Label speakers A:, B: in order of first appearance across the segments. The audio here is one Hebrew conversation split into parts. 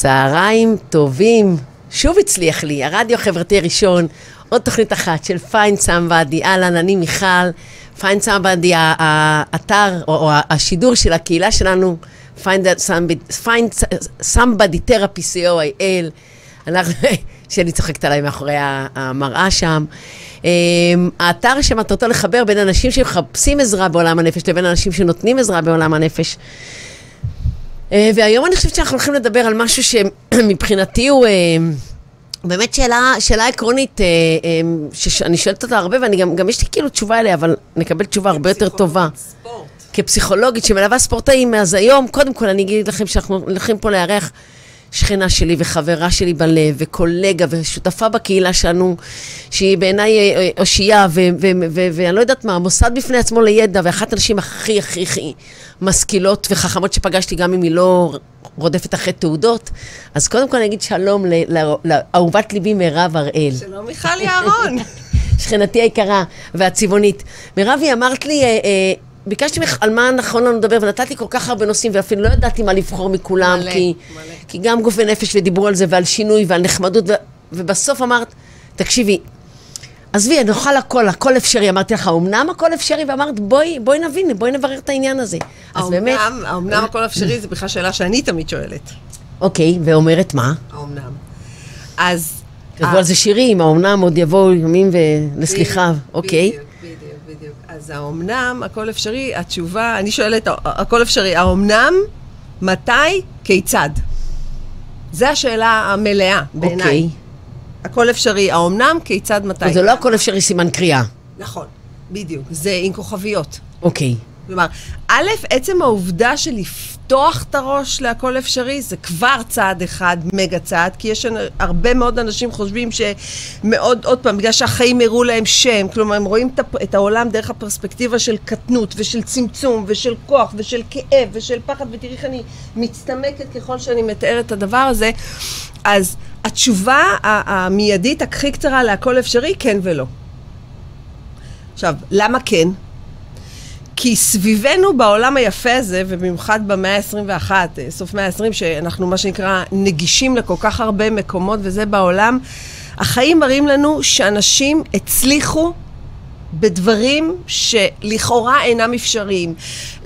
A: צהריים טובים. שוב הצליח לי, הרדיו החברתי הראשון, עוד תוכנית אחת של פיין סמבדי. אהלן, אני מיכל. פיין סמבדי, האתר או, או השידור של הקהילה שלנו, פיין סמבדי תרפי co.il. אנחנו, שאני צוחקת עליי מאחורי המראה שם. אמ, האתר שמטרתו לחבר בין אנשים שמחפשים עזרה בעולם הנפש לבין אנשים שנותנים עזרה בעולם הנפש. אה, והיום אני חושבת שאנחנו הולכים לדבר על משהו שמבחינתי הוא אה, באמת שאלה, שאלה עקרונית, אה, שאני שואלת אותה הרבה, ואני גם, גם יש לי כאילו תשובה אליה, אבל נקבל תשובה הרבה יותר טובה.
B: ספורט.
A: כפסיכולוגית שמלווה ספורטאים, אז היום, קודם כל אני אגיד לכם שאנחנו הולכים פה לארח שכנה שלי וחברה שלי בלב, וקולגה ושותפה בקהילה שלנו, שהיא בעיניי אושייה, ואני לא יודעת מה, מוסד בפני עצמו לידע, ואחת הנשים הכי הכי הכי משכילות וחכמות שפגשתי, גם אם היא לא רודפת אחרי תעודות. אז קודם כל אני אגיד שלום לאהובת ליבי מירב הראל.
B: שלום מיכל יערון.
A: שכנתי היקרה והצבעונית. מירב, היא אמרת לי, אה, אה, ביקשתי ממך על מה נכון לנו לדבר, ונתת לי כל כך הרבה נושאים, ואפילו לא ידעתי מה לבחור מכולם,
B: מלא,
A: כי,
B: מלא.
A: כי גם גוף ונפש ודיברו על זה, ועל שינוי ועל נחמדות, ו, ובסוף אמרת, תקשיבי, עזבי, נאכל הכל, הכל אפשרי. אמרתי לך, אמנם הכל אפשרי? ואמרת, בואי, בואי נבין, בואי נברר את העניין הזה. אז באמת...
B: האומנם, האומנם הכל אפשרי זה בכלל שאלה שאני תמיד שואלת.
A: אוקיי, ואומרת מה?
B: האומנם. אז...
A: כתבו על זה שירים, האומנם עוד יבואו ימים ולסליחה, אוקיי.
B: בדיוק. אז האומנם, הכל אפשרי, התשובה, אני שואלת, הכל אפשרי, האומנם, מתי, כיצד? זו השאלה המלאה בעיניי.
A: אוקיי.
B: הכל אפשרי, האומנם, כיצד, מתי.
A: אז זה לא הכל אפשרי סימן קריאה.
B: נכון, בדיוק. זה עם כוכביות.
A: אוקיי.
B: כלומר, א', עצם העובדה של לפתוח את הראש להכל אפשרי, זה כבר צעד אחד, מגה צעד, כי יש הרבה מאוד אנשים חושבים שמאוד, עוד פעם, בגלל שהחיים הראו להם שם, כלומר, הם רואים את, העולם דרך הפרספקטיבה של קטנות, ושל צמצום, ושל כוח, ושל כאב, ושל פחד, ותראי איך אני מצטמקת ככל שאני מתארת את הדבר הזה, אז התשובה המיידית הכי קצרה להכל אפשרי, כן ולא. עכשיו, למה כן? כי סביבנו בעולם היפה הזה, ובמיוחד במאה ה-21, סוף מאה ה-20, שאנחנו מה שנקרא נגישים לכל כך הרבה מקומות וזה בעולם, החיים מראים לנו שאנשים הצליחו בדברים שלכאורה אינם אפשריים.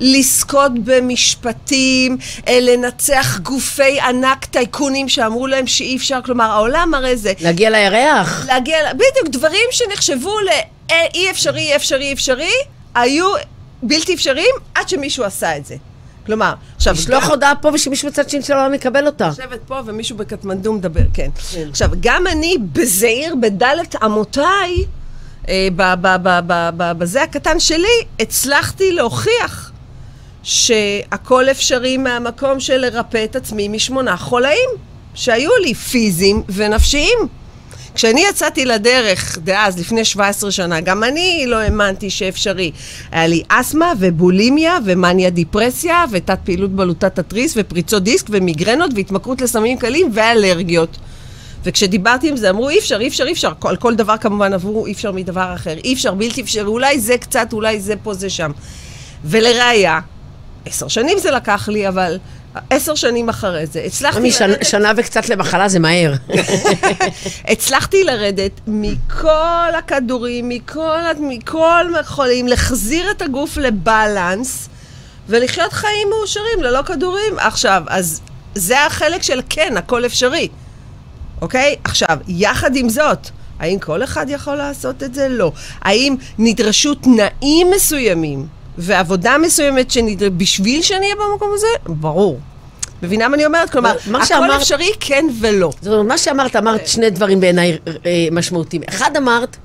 B: לזכות במשפטים, אה, לנצח גופי ענק טייקונים שאמרו להם שאי אפשר, כלומר העולם הרי זה
A: להגיע לירח.
B: להגיע, בדיוק, דברים שנחשבו לאי אפשרי, אי אפשרי, אפשרי, היו בלתי אפשריים עד שמישהו עשה את זה. כלומר, עכשיו...
A: לשלוח
B: גם-
A: הודעה פה ושמישהו בצד שני של העולם יקבל אותה.
B: לשבת פה ומישהו בקטמנדו מדבר, כן.
A: כן.
B: עכשיו, גם אני בזעיר, בדלת אמותיי, אה, ב- ב- ב- ב- ב- בזה הקטן שלי, הצלחתי להוכיח שהכל אפשרי מהמקום של לרפא את עצמי משמונה חולאים שהיו לי, פיזיים ונפשיים. כשאני יצאתי לדרך, דאז, לפני 17 שנה, גם אני לא האמנתי שאפשרי. היה לי אסתמה ובולימיה ומאניה דיפרסיה ותת פעילות בלוטת התריס ופריצות דיסק ומיגרנות והתמכרות לסמים קלים ואלרגיות. וכשדיברתי עם זה אמרו אי אפשר, אי אפשר, אי אפשר, על כל דבר כמובן עברו אי אפשר מדבר אחר, אי אפשר, בלתי אפשרי, אולי זה קצת, אולי זה פה, זה שם. ולראיה, עשר שנים זה לקח לי, אבל עשר שנים אחרי זה, הצלחתי
A: שנ- שנה וקצת למחלה זה מהר.
B: הצלחתי לרדת מכל הכדורים, מכל, מכל החולים, להחזיר את הגוף לבלנס ולחיות חיים מאושרים ללא כדורים. עכשיו, אז זה החלק של כן, הכל אפשרי, אוקיי? עכשיו, יחד עם זאת, האם כל אחד יכול לעשות את זה? לא. האם נדרשו תנאים מסוימים ועבודה מסוימת שנדר... בשביל שאני אהיה במקום הזה? ברור. מבינה מה אני אומרת? כלומר,
A: מה
B: הכל
A: שאמרת-
B: אפשרי כן ולא.
A: זאת אומרת, מה שאמרת, אמרת שני דברים בעיניי אה, משמעותיים. אחד אמרת,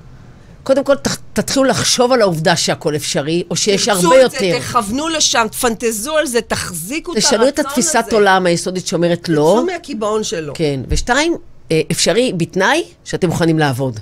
A: קודם כל ת- תתחילו לחשוב על העובדה שהכל אפשרי, או שיש
B: תרצו
A: הרבה
B: את זה,
A: יותר.
B: תכוונו לשם, תפנטזו על זה, תחזיקו את הרצון
A: תשנו
B: הזה.
A: את התפיסת עולם היסודית שאומרת לא.
B: תצאו מהקיבעון שלו.
A: כן. ושתיים, אה, אפשרי בתנאי שאתם מוכנים לעבוד.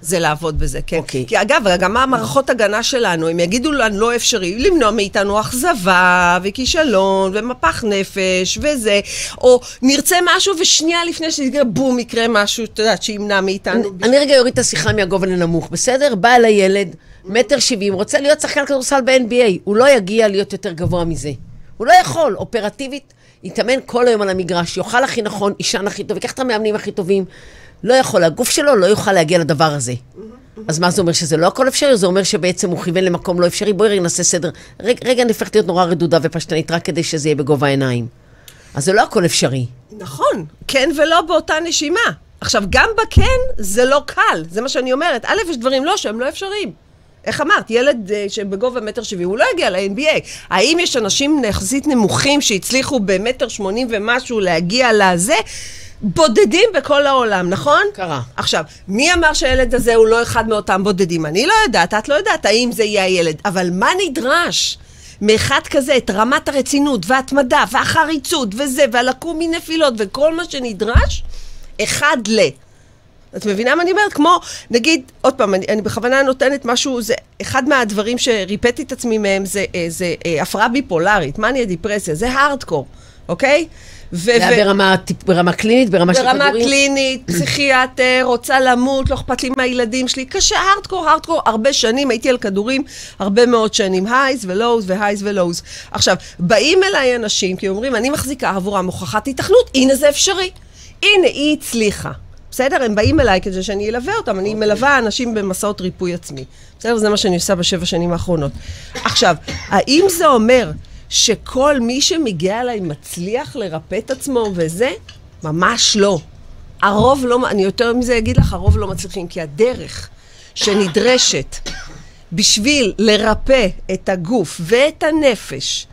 B: זה לעבוד בזה, כן.
A: אוקיי.
B: כי אגב, גם המערכות הגנה שלנו, הם יגידו לנו לא אפשרי, למנוע מאיתנו אכזבה וכישלון ומפח נפש וזה, או נרצה משהו ושנייה לפני שזה בום, יקרה משהו, את יודעת, שימנע מאיתנו.
A: אני רגע אוריד את השיחה מהגובה לנמוך, בסדר? בא אליי ילד, מטר שבעים, רוצה להיות שחקן כדורסל ב-NBA, הוא לא יגיע להיות יותר גבוה מזה. הוא לא יכול, אופרטיבית, יתאמן כל היום על המגרש, יאכל הכי נכון, יישן הכי טוב, ייקח את המאמנים הכי טובים. לא יכול, הגוף שלו לא יוכל להגיע לדבר הזה. אז מה זה אומר, שזה לא הכל אפשרי? זה אומר שבעצם הוא כיוון למקום לא אפשרי? בואי רגע נעשה סדר. רגע, רגע אני הופכת להיות נורא רדודה ופשטנית, רק כדי שזה יהיה בגובה העיניים. אז זה לא הכל אפשרי.
B: נכון, כן ולא באותה נשימה. עכשיו, גם בכן זה לא קל, זה מה שאני אומרת. א', יש דברים לא שהם לא אפשריים. איך אמרת, ילד uh, שבגובה מטר שבעים, הוא לא יגיע ל-NBA. האם יש אנשים יחסית נמוכים שהצליחו במטר שמונים ומשהו להגיע לזה? בודדים בכל העולם, נכון?
A: קרה.
B: עכשיו, מי אמר שהילד הזה הוא לא אחד מאותם בודדים? אני לא יודעת, את לא יודעת האם זה יהיה הילד, אבל מה נדרש? מאחד כזה, את רמת הרצינות וההתמדה והחריצות וזה, והלקום מנפילות וכל מה שנדרש, אחד ל... את מבינה מה אני אומרת? כמו, נגיד, עוד פעם, אני, אני בכוונה נותנת משהו, זה אחד מהדברים שריפאתי את עצמי מהם זה, אה, זה, זה הפרעה ביפולרית, מניה דיפרסיה, זה הארדקור, אוקיי?
A: ו- זה היה ברמה, ברמה קלינית, ברמה של כדורים?
B: ברמה קלינית, פסיכיאטר, רוצה למות, לא אכפת לי מהילדים שלי. קשה, הארדקור, הארדקור, הרבה שנים, הייתי על כדורים הרבה מאוד שנים. הייז ולואוז והייז ולואוז. עכשיו, באים אליי אנשים, כי אומרים, אני מחזיקה עבורם הוכחת התכנות, הנה זה אפשרי. הנה, היא הצליחה. בסדר? הם באים אליי כדי שאני אלווה אותם. אני מלווה אנשים במסעות ריפוי עצמי. בסדר? זה מה שאני עושה בשבע שנים האחרונות. עכשיו, האם זה אומר שכל מי שמגיע אליי מצליח לרפא את עצמו וזה? ממש לא. הרוב לא, אני יותר מזה אגיד לך, הרוב לא מצליחים, כי הדרך שנדרשת בשביל לרפא את הגוף ואת הנפש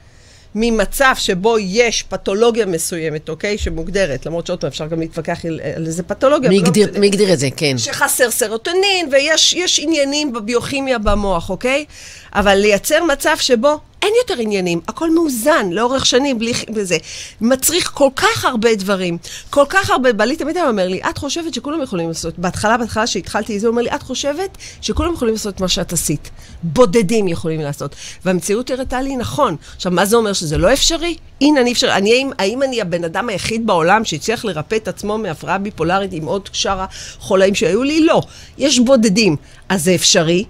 B: ממצב שבו יש פתולוגיה מסוימת, אוקיי? שמוגדרת, למרות שעוד פעם אפשר גם להתווכח על איזה פתולוגיה.
A: מי הגדיר, לא מי הגדיר את זה? כן.
B: שחסר סרוטונין, ויש עניינים בביוכימיה במוח, אוקיי? אבל לייצר מצב שבו אין יותר עניינים, הכל מאוזן לאורך שנים, בלי זה. מצריך כל כך הרבה דברים, כל כך הרבה, בעלי תמיד היה אומר לי, את חושבת שכולם יכולים לעשות, בהתחלה, בהתחלה שהתחלתי זה, אומר לי, את חושבת שכולם יכולים לעשות מה שאת עשית. בודדים יכולים לעשות. והמציאות הראתה לי, נכון. עכשיו, מה זה אומר שזה לא אפשרי? הנה, אני אפשרי. אני, האם, האם אני הבן אדם היחיד בעולם שהצליח לרפא את עצמו מהפרעה ביפולרית עם עוד שאר החולאים שהיו לי? לא. יש בודדים. אז זה אפשרי,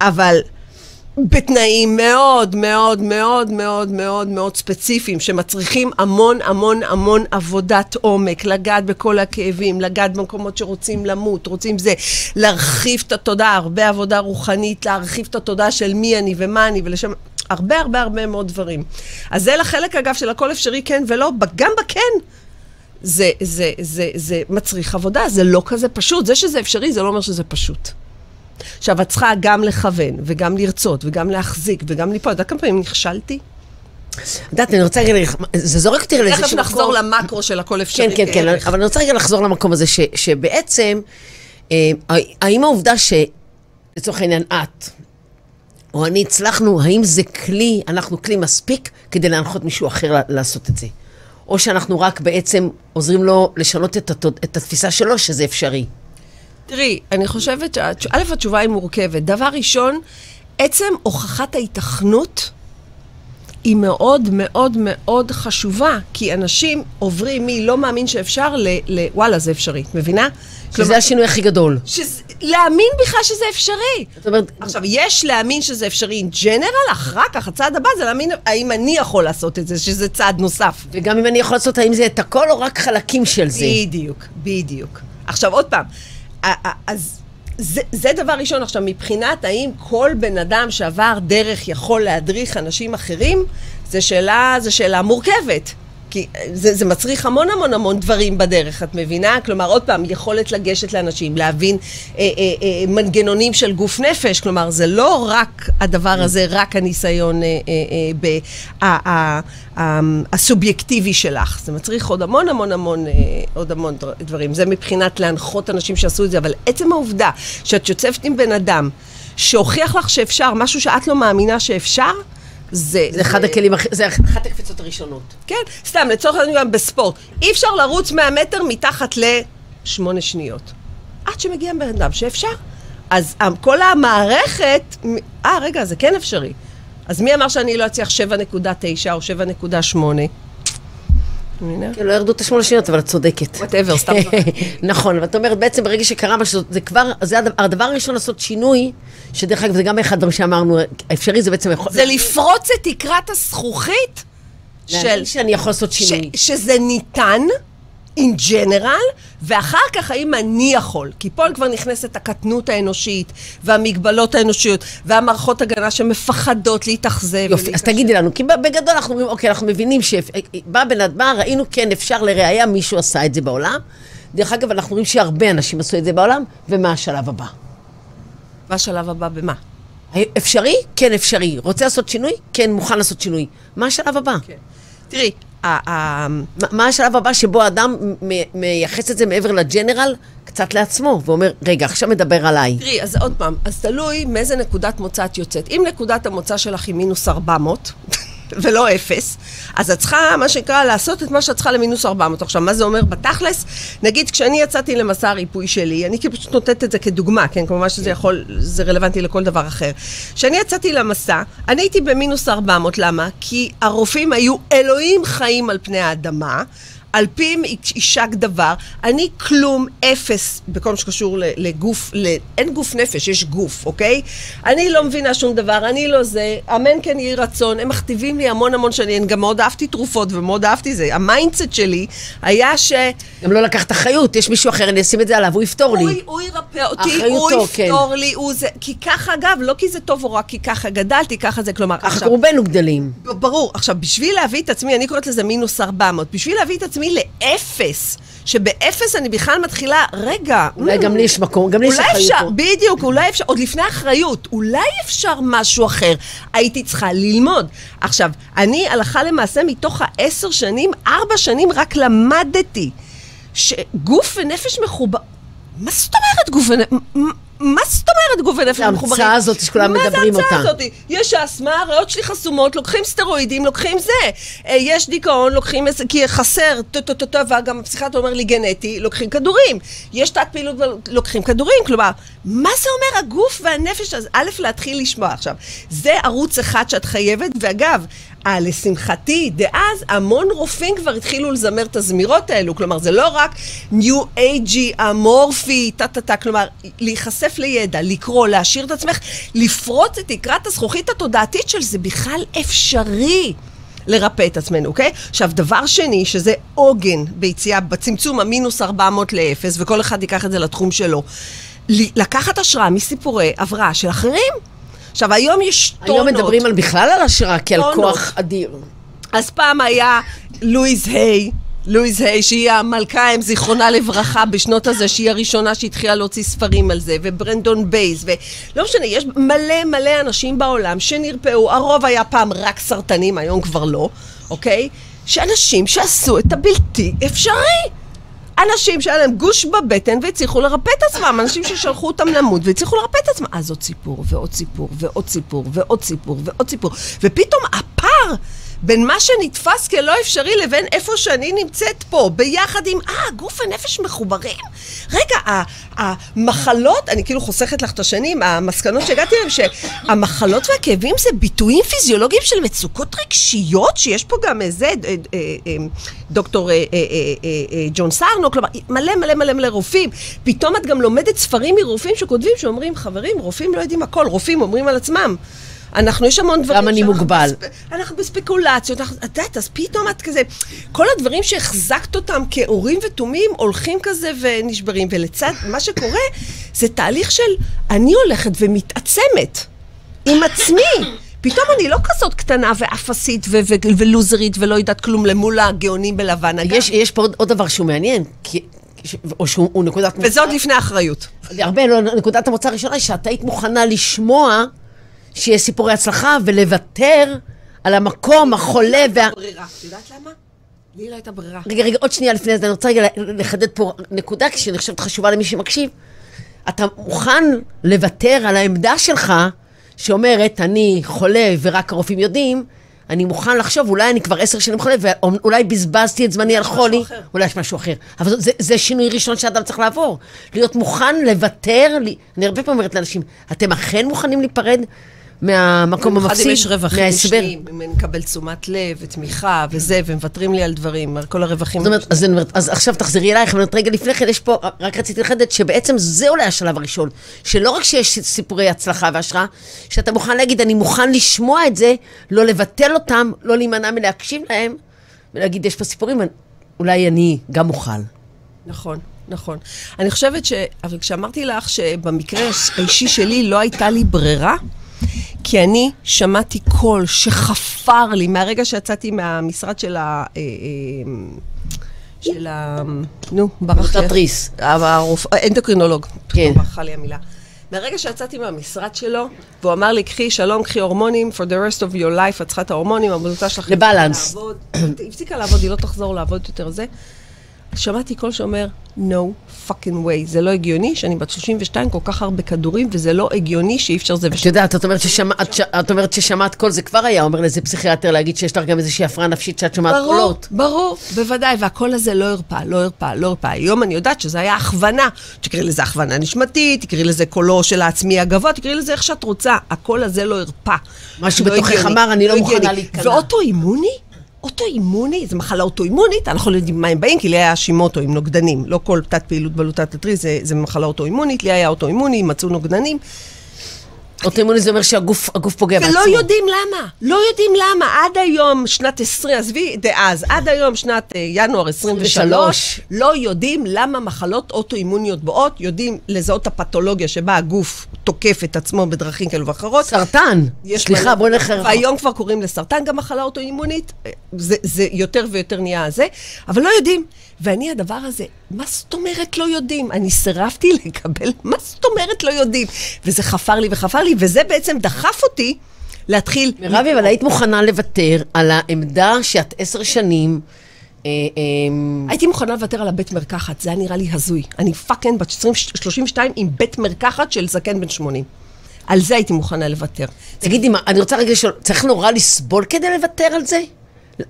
B: אבל... בתנאים מאוד מאוד מאוד מאוד מאוד מאוד ספציפיים שמצריכים המון המון המון עבודת עומק, לגעת בכל הכאבים, לגעת במקומות שרוצים למות, רוצים זה, להרחיב את התודעה, הרבה עבודה רוחנית, להרחיב את התודעה של מי אני ומה אני ולשם... הרבה הרבה הרבה מאוד דברים. אז זה לחלק אגב של הכל אפשרי כן ולא, גם בכן. זה, זה, זה, זה מצריך עבודה, זה לא כזה פשוט. זה שזה אפשרי זה לא אומר שזה פשוט. עכשיו, את צריכה גם לכוון, וגם לרצות, וגם להחזיק, וגם ליפול. את יודעת כמה פעמים נכשלתי?
A: את יודעת, אני רוצה רגע, זה זורק אותי לאיזשהו
B: מקום. תכף נחזור למקרו של הכל אפשרי.
A: כן, כן, כן, אבל אני רוצה רגע לחזור למקום הזה, ש, שבעצם, אה, האם העובדה ש... לצורך העניין, את, או אני הצלחנו, האם זה כלי, אנחנו כלי מספיק כדי להנחות מישהו אחר לעשות את זה? או שאנחנו רק בעצם עוזרים לו לשנות את, את התפיסה שלו שזה אפשרי?
B: תראי, אני חושבת, שא', התשובה היא מורכבת. דבר ראשון, עצם הוכחת ההיתכנות היא מאוד מאוד מאוד חשובה, כי אנשים עוברים מלא מאמין שאפשר לוואלה, זה אפשרי, מבינה?
A: שזה כלומר, השינוי הכי גדול.
B: שזה, להאמין בכלל שזה אפשרי. זאת אומרת... עכשיו, יש להאמין שזה אפשרי in general, אחר כך הצעד הבא זה להאמין האם אני יכול לעשות את זה, שזה צעד נוסף.
A: וגם אם אני יכול לעשות, האם זה את הכל או רק חלקים של זה.
B: בדיוק, בדיוק. עכשיו, עוד פעם, אז זה, זה דבר ראשון. עכשיו, מבחינת האם כל בן אדם שעבר דרך יכול להדריך אנשים אחרים, זו שאלה, שאלה מורכבת. כי זה, זה מצריך המון המון המון דברים בדרך, את מבינה? כלומר, עוד פעם, יכולת לגשת לאנשים, להבין אה, אה, אה, מנגנונים של גוף נפש, כלומר, זה לא רק הדבר הזה, רק הניסיון אה, אה, אה, ב, אה, אה, אה, הסובייקטיבי שלך. זה מצריך עוד המון המון המון, אה, עוד המון דברים. זה מבחינת להנחות אנשים שעשו את זה, אבל עצם העובדה שאת יוצפת עם בן אדם שהוכיח לך שאפשר, משהו שאת לא מאמינה שאפשר,
A: זה... זה אחד הכלים, זה אחת הקפיצות הראשונות.
B: כן, סתם, לצורך העניין גם בספורט. אי אפשר לרוץ 100 מטר מתחת לשמונה שניות. עד שמגיע בן אדם שאפשר. אז כל המערכת, אה, רגע, זה כן אפשרי. אז מי אמר שאני לא אצליח 7.9 או 7.8?
A: כן, לא ירדו את השמונה שניות, אבל את צודקת.
B: וואטאבר, סתם.
A: נכון, ואת אומרת, בעצם ברגע שקרה משהו, זה כבר, זה הדבר הראשון לעשות שינוי, שדרך אגב, זה גם אחד הדברים שאמרנו, האפשרי זה בעצם יכול...
B: זה לפרוץ את תקרת הזכוכית
A: להאמין שאני יכול לעשות שינוי.
B: שזה ניתן, in general, ואחר כך האם אני יכול. כי פה כבר נכנסת הקטנות האנושית, והמגבלות האנושיות, והמערכות הגנה שמפחדות להתאכזב.
A: יופי, אז תגידי לנו, כי בגדול אנחנו אומרים, אוקיי, אנחנו מבינים שבא בן אדם, ראינו, כן, אפשר לראיה, מישהו עשה את זה בעולם. דרך אגב, אנחנו רואים שהרבה אנשים עשו את זה בעולם, ומה השלב הבא?
B: מה השלב הבא במה?
A: אפשרי? כן, אפשרי. רוצה לעשות שינוי? כן, מוכן לעשות שינוי. מה השלב הבא? כן.
B: תראי,
A: מה השלב הבא שבו האדם מייחס את זה מעבר לג'נרל קצת לעצמו, ואומר, רגע, עכשיו מדבר עליי.
B: תראי, אז עוד פעם, אז תלוי מאיזה נקודת מוצא את יוצאת. אם נקודת המוצא שלך היא מינוס 400, ולא אפס, אז את צריכה, מה שנקרא, לעשות את מה שאת צריכה למינוס 400. עכשיו, מה זה אומר בתכלס? נגיד, כשאני יצאתי למסע הריפוי שלי, אני פשוט נותנת את זה כדוגמה, כן? כמובן שזה יכול, זה רלוונטי לכל דבר אחר. כשאני יצאתי למסע, אני הייתי במינוס 400, למה? כי הרופאים היו אלוהים חיים על פני האדמה. על פיהם יישק דבר, אני כלום, אפס, בכל מה שקשור לגוף, אין גוף נפש, יש גוף, אוקיי? אני לא מבינה שום דבר, אני לא זה, אמן כן יהי רצון, הם מכתיבים לי המון המון שנים, גם מאוד אהבתי תרופות ומאוד אהבתי זה. ה mindset שלי היה ש...
A: גם לא לקחת אחריות, יש מישהו אחר, אני אשים את זה עליו, הוא יפתור
B: לי. הוא ירפא אותי, הוא יפתור כן. לי, הוא זה... כי ככה, אגב, לא כי זה טוב או רע, כי ככה גדלתי, ככה זה, כלומר,
A: עכשיו... רובנו גדלים.
B: ברור. עכשיו, בשביל להביא את עצמי, אני קוראת לזה מינוס 400, בשביל להביא את עצמי עצמי לאפס. שבאפס אני בכלל מתחילה, רגע...
A: אולי גם לי יש מקום, גם לי יש אחריות
B: פה. בדיוק, אולי אפשר, עוד לפני אחריות, אולי אפשר משהו אחר. הייתי צריכה ללמוד. עכשיו, אני הלכה למעשה מתוך העשר שנים, ארבע שנים רק למדתי שגוף ונפש מחובר... מה זאת אומרת גוף ונפש? מה זאת אומרת גוף ונפש
A: מחוברים? ההמצאה הזאת שכולם מדברים אותה.
B: מה זה ההמצאה הזאת? יש אסמה, הריאות שלי חסומות, לוקחים סטרואידים, לוקחים זה. אה, יש דיכאון, לוקחים איזה, כי חסר, טו-טו-טו, וגם הפסיכיאטר אומר לי גנטי, לוקחים כדורים. יש תת פעילות, לוקחים כדורים. כלומר, מה זה אומר הגוף והנפש? אז א', להתחיל לשמוע. עכשיו, זה ערוץ אחד שאת חייבת, ואגב, אה, לשמחתי, דאז המון רופאים כבר התחילו לזמר את הזמירות האלו. כלומר, זה לא רק new age-י, אמורפי, טה-טה-טה, כלומר, להיחשף לידע, לקרוא, להעשיר את עצמך, לפרוץ את תקרת הזכוכית התודעתית של זה בכלל אפשרי. לרפא את עצמנו, אוקיי? עכשיו, דבר שני, שזה עוגן ביציאה, בצמצום המינוס 400 ל-0, וכל אחד ייקח את זה לתחום שלו. לקחת השראה מסיפורי הבראה של אחרים. עכשיו, היום יש טונות.
A: היום מדברים על בכלל על השראה כעל כוח אדיר.
B: אז פעם היה לואיז היי. לואיז היי, שהיא המלכה אם זיכרונה לברכה בשנות הזה, שהיא הראשונה שהתחילה להוציא ספרים על זה, וברנדון בייס, ולא משנה, יש מלא מלא אנשים בעולם שנרפאו, הרוב היה פעם רק סרטנים, היום כבר לא, אוקיי? שאנשים שעשו את הבלתי אפשרי. אנשים שהיה להם גוש בבטן והצליחו לרפא את עצמם, אנשים ששלחו אותם למות והצליחו לרפא את עצמם. אז עוד סיפור, ועוד סיפור, ועוד סיפור, ועוד סיפור, ועוד סיפור. ופתאום הפער בין מה שנתפס כלא אפשרי לבין איפה שאני נמצאת פה, ביחד עם, אה, גוף ונפש מחוברים? רגע, המחלות, אני כאילו חוסכת לך את השנים, המסקנות שהגעתי אליהן, שהמחלות והכאבים זה ביטויים פיזיולוגיים של מצוקות רגשיות, שיש פה גם איזה, אה, אה, אה, דוקטור ג'ון סארנו, כלומר, מלא מלא מלא מלא רופאים. פתאום את גם לומדת ספרים מרופאים שכותבים, שאומרים, חברים, רופאים לא יודעים הכל, רופאים אומרים על עצמם. אנחנו, יש המון דברים...
A: גם אני מוגבל. בספ...
B: אנחנו בספקולציות, את יודעת, אז פתאום את כזה... כל הדברים שהחזקת אותם כאורים ותומים הולכים כזה ונשברים. ולצד מה שקורה, זה תהליך של אני הולכת ומתעצמת עם עצמי. פתאום אני לא כזאת קטנה ואפסית ו- ו- ולוזרית ולא יודעת כלום למול הגאונים בלבן.
A: יש, יש פה עוד, עוד דבר שהוא מעניין, כי, או שהוא נקודת
B: מוצא... וזה עוד לפני אחריות.
A: הרבה, לא, נקודת המוצא הראשונה היא שאת היית מוכנה לשמוע שיהיה סיפורי הצלחה ולוותר על המקום החולה
B: וה... את יודעת למה? לי לא הייתה ברירה.
A: רגע, רגע, עוד שנייה לפני זה, אני רוצה רגע לחדד פה נקודה, כי שאני חושבת חשובה למי שמקשיב. אתה מוכן לוותר על העמדה שלך, שאומרת, אני חולה ורק הרופאים יודעים, אני מוכן לחשוב, אולי אני כבר עשר שנים חולה, ואולי בזבזתי את זמני על חולי, אולי יש משהו אחר. אבל זה, זה שינוי ראשון שאדם צריך לעבור. להיות מוכן לוותר, לי... אני הרבה פעמים אומרת לאנשים, אתם אכן מוכנים להיפרד מהמקום
B: במיוחד
A: המפסיד,
B: אם יש רווחים
A: מההסבר.
B: משניים, אם אני מקבל תשומת לב ותמיכה וזה, ומוותרים לי על דברים, על כל הרווחים.
A: זאת אומרת, אז, אומרת, אז עכשיו תחזרי אלייך, אבל רגע לפני כן יש פה, רק רציתי לחדד שבעצם זה אולי השלב הראשון, שלא רק שיש סיפורי הצלחה והשראה, שאתה מוכן להגיד, אני מוכן לשמוע את זה, לא לבטל אותם, לא להימנע מלהקשיב להם, ולהגיד, יש פה סיפורים, אולי אני גם אוכל.
B: נכון, נכון. אני חושבת ש... אבל כשאמרתי לך שבמקרה האישי שלי לא הייתה לי ברירה, כי אני שמעתי קול שחפר לי מהרגע שיצאתי מהמשרד של ה... אה, אה, של ה... נו, ברח לי.
A: עמותת ריס.
B: הרופ- האנדוקרינולוג.
A: כן.
B: ברחה לי המילה. מהרגע שיצאתי מהמשרד שלו, והוא אמר לי, קחי, שלום, קחי הורמונים, for the rest of your life, את צריכה את ההורמונים, העבודה שלך... ל balance. הפסיקה לעבוד, היא לא תחזור לעבוד יותר זה. שמעתי קול שאומר, no fucking way, זה לא הגיוני שאני בת 32, כל כך הרבה כדורים, וזה לא הגיוני שאי אפשר זה
A: את. יודעת, את אומרת, ששמע, את, ש- את אומרת ששמעת קול, זה כבר היה אומר לאיזה פסיכיאטר להגיד שיש לך גם איזושהי הפרעה נפשית שאת שומעת
B: ברור,
A: קולות.
B: ברור, בוודאי, והקול הזה לא הרפה, לא הרפה, לא הרפה. היום אני יודעת שזה היה הכוונה. תקראי לזה הכוונה נשמתית, תקראי לזה קולו של העצמי הגבוה, תקראי לזה איך שאת רוצה. הקול הזה לא הרפא.
A: משהו
B: לא
A: בתוכך אמר, אני לא מוכנה
B: הגיוני.
A: להיכנע.
B: ואוטואימוני? אוטואימוני, זו מחלה אוטואימונית, אנחנו לא יודעים מה הם באים, כי לי היה שימוטו עם נוגדנים. לא כל תת פעילות בלוטת התריס זה, זה מחלה אוטואימונית, לי היה אוטואימוני, מצאו נוגדנים.
A: אוטואימוני זה אומר שהגוף הגוף פוגע בעצמו.
B: ולא יודעים למה, לא יודעים למה. עד היום, שנת 20, עזבי דאז, עד היום, שנת אה, ינואר 23,
A: 23.
B: לא יודעים למה מחלות אוטואימוניות באות, יודעים לזהות את הפתולוגיה שבה הגוף תוקף את עצמו בדרכים כאלו ואחרות.
A: סרטן. סליחה, בואי נלך... רחוק.
B: והיום כבר קוראים לסרטן גם מחלה אוטואימונית, אה, זה יותר ויותר נהיה זה, אבל לא יודעים. ואני, הדבר הזה, מה זאת אומרת לא יודעים? אני סירבתי לקבל, מה זאת אומרת לא יודעים? וזה חפר לי וחפר לי, וזה בעצם דחף אותי להתחיל...
A: מירבי, אבל היית מוכנה לוותר על העמדה שאת עשר שנים... אה, אה,
B: הייתי מוכנה לוותר על הבית מרקחת, זה היה נראה לי הזוי. אני fucking בת 20, 32 עם בית מרקחת של זקן בן 80. על זה הייתי מוכנה לוותר.
A: תגידי, אני רוצה רגע לשאול, צריך נורא לסבול כדי לוותר על זה?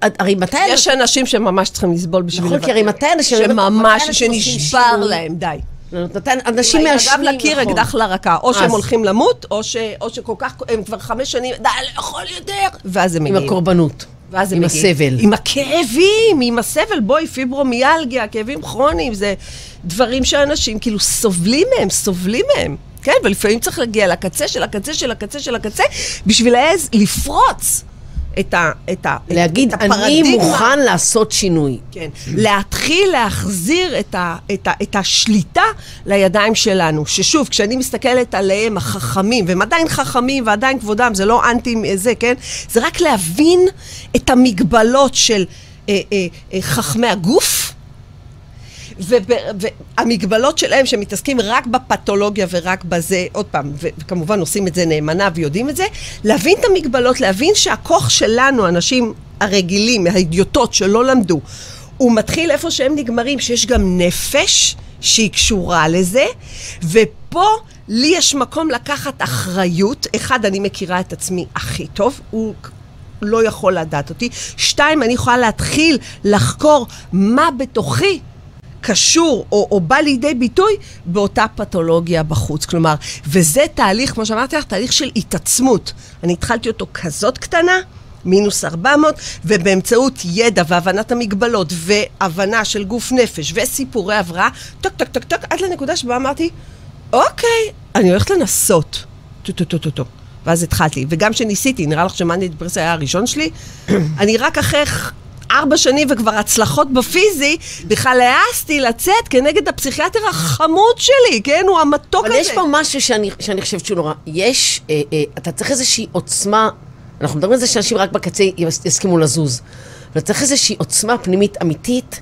A: הרי מתי...
B: יש אנשים שממש צריכים לסבול בשביל
A: נכון, כי הרי מתי אנשים-
B: שממש,
A: אנשים
B: שנשבר? להם, די.
A: מתי אנשים
B: עם
A: מעשנים,
B: הגב לקיר,
A: נכון.
B: אקדח לרקה. או שהם. הולכים למות, או שכל כך, הם כבר חמש שנים, די, לא יכול יותר. ואז הם
A: עם
B: מגיעים.
A: הקורבנות.
B: ואז הם
A: עם
B: מגיעים.
A: הסבל.
B: עם הכאבים, עם הסבל. בואי, פיברומיאלגיה, כאבים כרוניים, זה דברים שאנשים כאילו סובלים מהם, סובלים מהם. כן, ולפעמים צריך להגיע לקצה של הקצה של הקצה של הקצה, בשביל לפרוץ את ה... את ה
A: להגיד,
B: את
A: אני
B: הפרדיגמה.
A: מוכן לעשות שינוי.
B: כן. להתחיל להחזיר את, ה, את, ה, את השליטה לידיים שלנו. ששוב, כשאני מסתכלת עליהם, החכמים, והם עדיין חכמים ועדיין כבודם, זה לא אנטי זה, כן? זה רק להבין את המגבלות של אה, אה, אה, חכמי הגוף. והמגבלות שלהם שמתעסקים רק בפתולוגיה ורק בזה, עוד פעם, וכמובן עושים את זה נאמנה ויודעים את זה, להבין את המגבלות, להבין שהכוח שלנו, האנשים הרגילים, האידיוטות שלא למדו, הוא מתחיל איפה שהם נגמרים, שיש גם נפש שהיא קשורה לזה, ופה לי יש מקום לקחת אחריות. אחד, אני מכירה את עצמי הכי טוב, הוא לא יכול לדעת אותי. שתיים, אני יכולה להתחיל לחקור מה בתוכי קשור או, או בא לידי ביטוי באותה פתולוגיה בחוץ. כלומר, וזה תהליך, כמו שאמרתי לך, תהליך של התעצמות. אני התחלתי אותו כזאת קטנה, מינוס 400, ובאמצעות ידע והבנת המגבלות והבנה של גוף נפש וסיפורי הבראה, טק טק טק טק, עד לנקודה שבה אמרתי, אוקיי, אני הולכת לנסות. טו טו טו טו טו. ואז התחלתי, וגם כשניסיתי, נראה לך שמאניה דיפרסיה היה הראשון שלי, אני רק אחרי ארבע שנים וכבר הצלחות בפיזי, בכלל העזתי לצאת כנגד הפסיכיאטר החמוד שלי, כן? הוא המתוק
A: אבל
B: הזה.
A: יש פה משהו שאני, שאני חושבת שהוא נורא. יש, אה, אה, אתה צריך איזושהי עוצמה, אנחנו מדברים על זה שאנשים רק בקצה יס- יסכימו לזוז. אבל צריך איזושהי עוצמה פנימית אמיתית